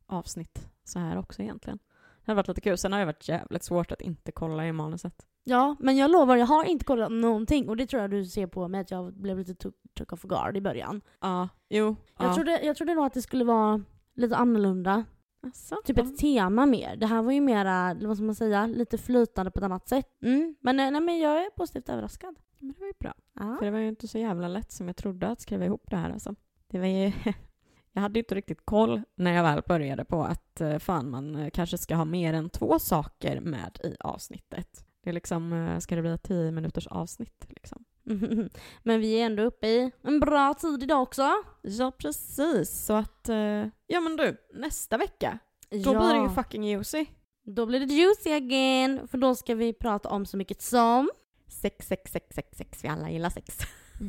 avsnitt så här också egentligen. Det hade varit lite kul. Sen har det varit jävligt svårt att inte kolla i manuset. Ja, men jag lovar, jag har inte kollat någonting och det tror jag du ser på mig att jag blev lite took, off guard i början. Ja, jo. Jag, ja. trodde, jag trodde nog att det skulle vara lite annorlunda. Asså? Typ ett tema mer. Det här var ju mera, vad ska man säga, lite flytande på ett annat sätt. Mm. Men, eh, nej, men jag är positivt överraskad. Men det var ju bra. Ja. För det var ju inte så jävla lätt som jag trodde att skriva ihop det här alltså. Det var ju... Jag hade inte riktigt koll när jag väl började på att eh, fan man eh, kanske ska ha mer än två saker med i avsnittet. Det är liksom, eh, ska det bli ett tio minuters avsnitt liksom? Men vi är ändå uppe i en bra tid idag också. Ja, precis. Så att, ja men du, nästa vecka, då ja. blir det ju fucking juicy. Då blir det juicy again, för då ska vi prata om så mycket som Sex, sex, sex, sex, sex. Vi alla gillar sex.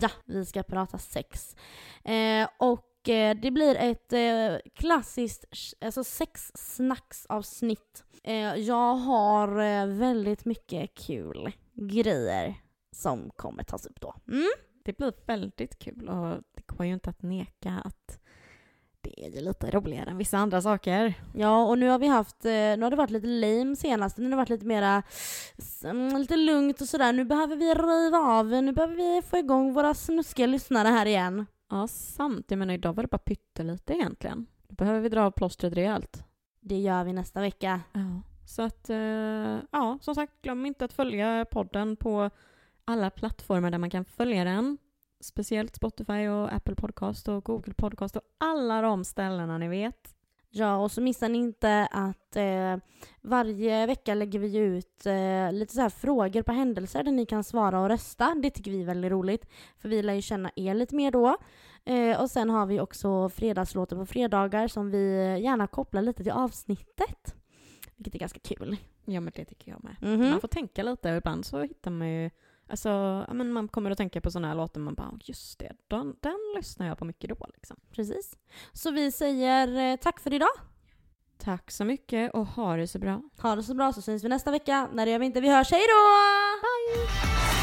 Ja, vi ska prata sex. Eh, och eh, det blir ett eh, klassiskt alltså sexsnacksavsnitt. Eh, jag har eh, väldigt mycket kul grejer som kommer tas upp då. Mm? Det blir väldigt kul och det går ju inte att neka att det är ju lite roligare än vissa andra saker. Ja, och nu har vi haft, eh, nu har det varit lite lame senast, nu har det varit lite mera, mm, lite lugnt och sådär. Nu behöver vi riva av, nu behöver vi få igång våra snuskiga lyssnare här igen. Ja, sant. Jag menar, idag var det bara pyttelite egentligen. Då behöver vi dra av plåstret rejält. Det gör vi nästa vecka. Ja. Så att, eh, ja, som sagt, glöm inte att följa podden på alla plattformar där man kan följa den. Speciellt Spotify och Apple Podcast och Google Podcast och alla de ställena ni vet. Ja, och så missar ni inte att eh, varje vecka lägger vi ut eh, lite så här frågor på händelser där ni kan svara och rösta. Det tycker vi är väldigt roligt, för vi lär ju känna er lite mer då. Eh, och sen har vi också fredagslåtar på fredagar som vi gärna kopplar lite till avsnittet. Vilket är ganska kul. Ja, men det tycker jag med. Mhm. Man får tänka lite och ibland så hittar man ju Alltså, ja, men man kommer att tänka på sådana här låtar man bara, just det, den, den lyssnar jag på mycket då liksom. Precis. Så vi säger eh, tack för idag. Tack så mycket och ha det så bra. Ha det så bra så syns vi nästa vecka. När det gör vi inte. Vi hörs. Hej då! Bye!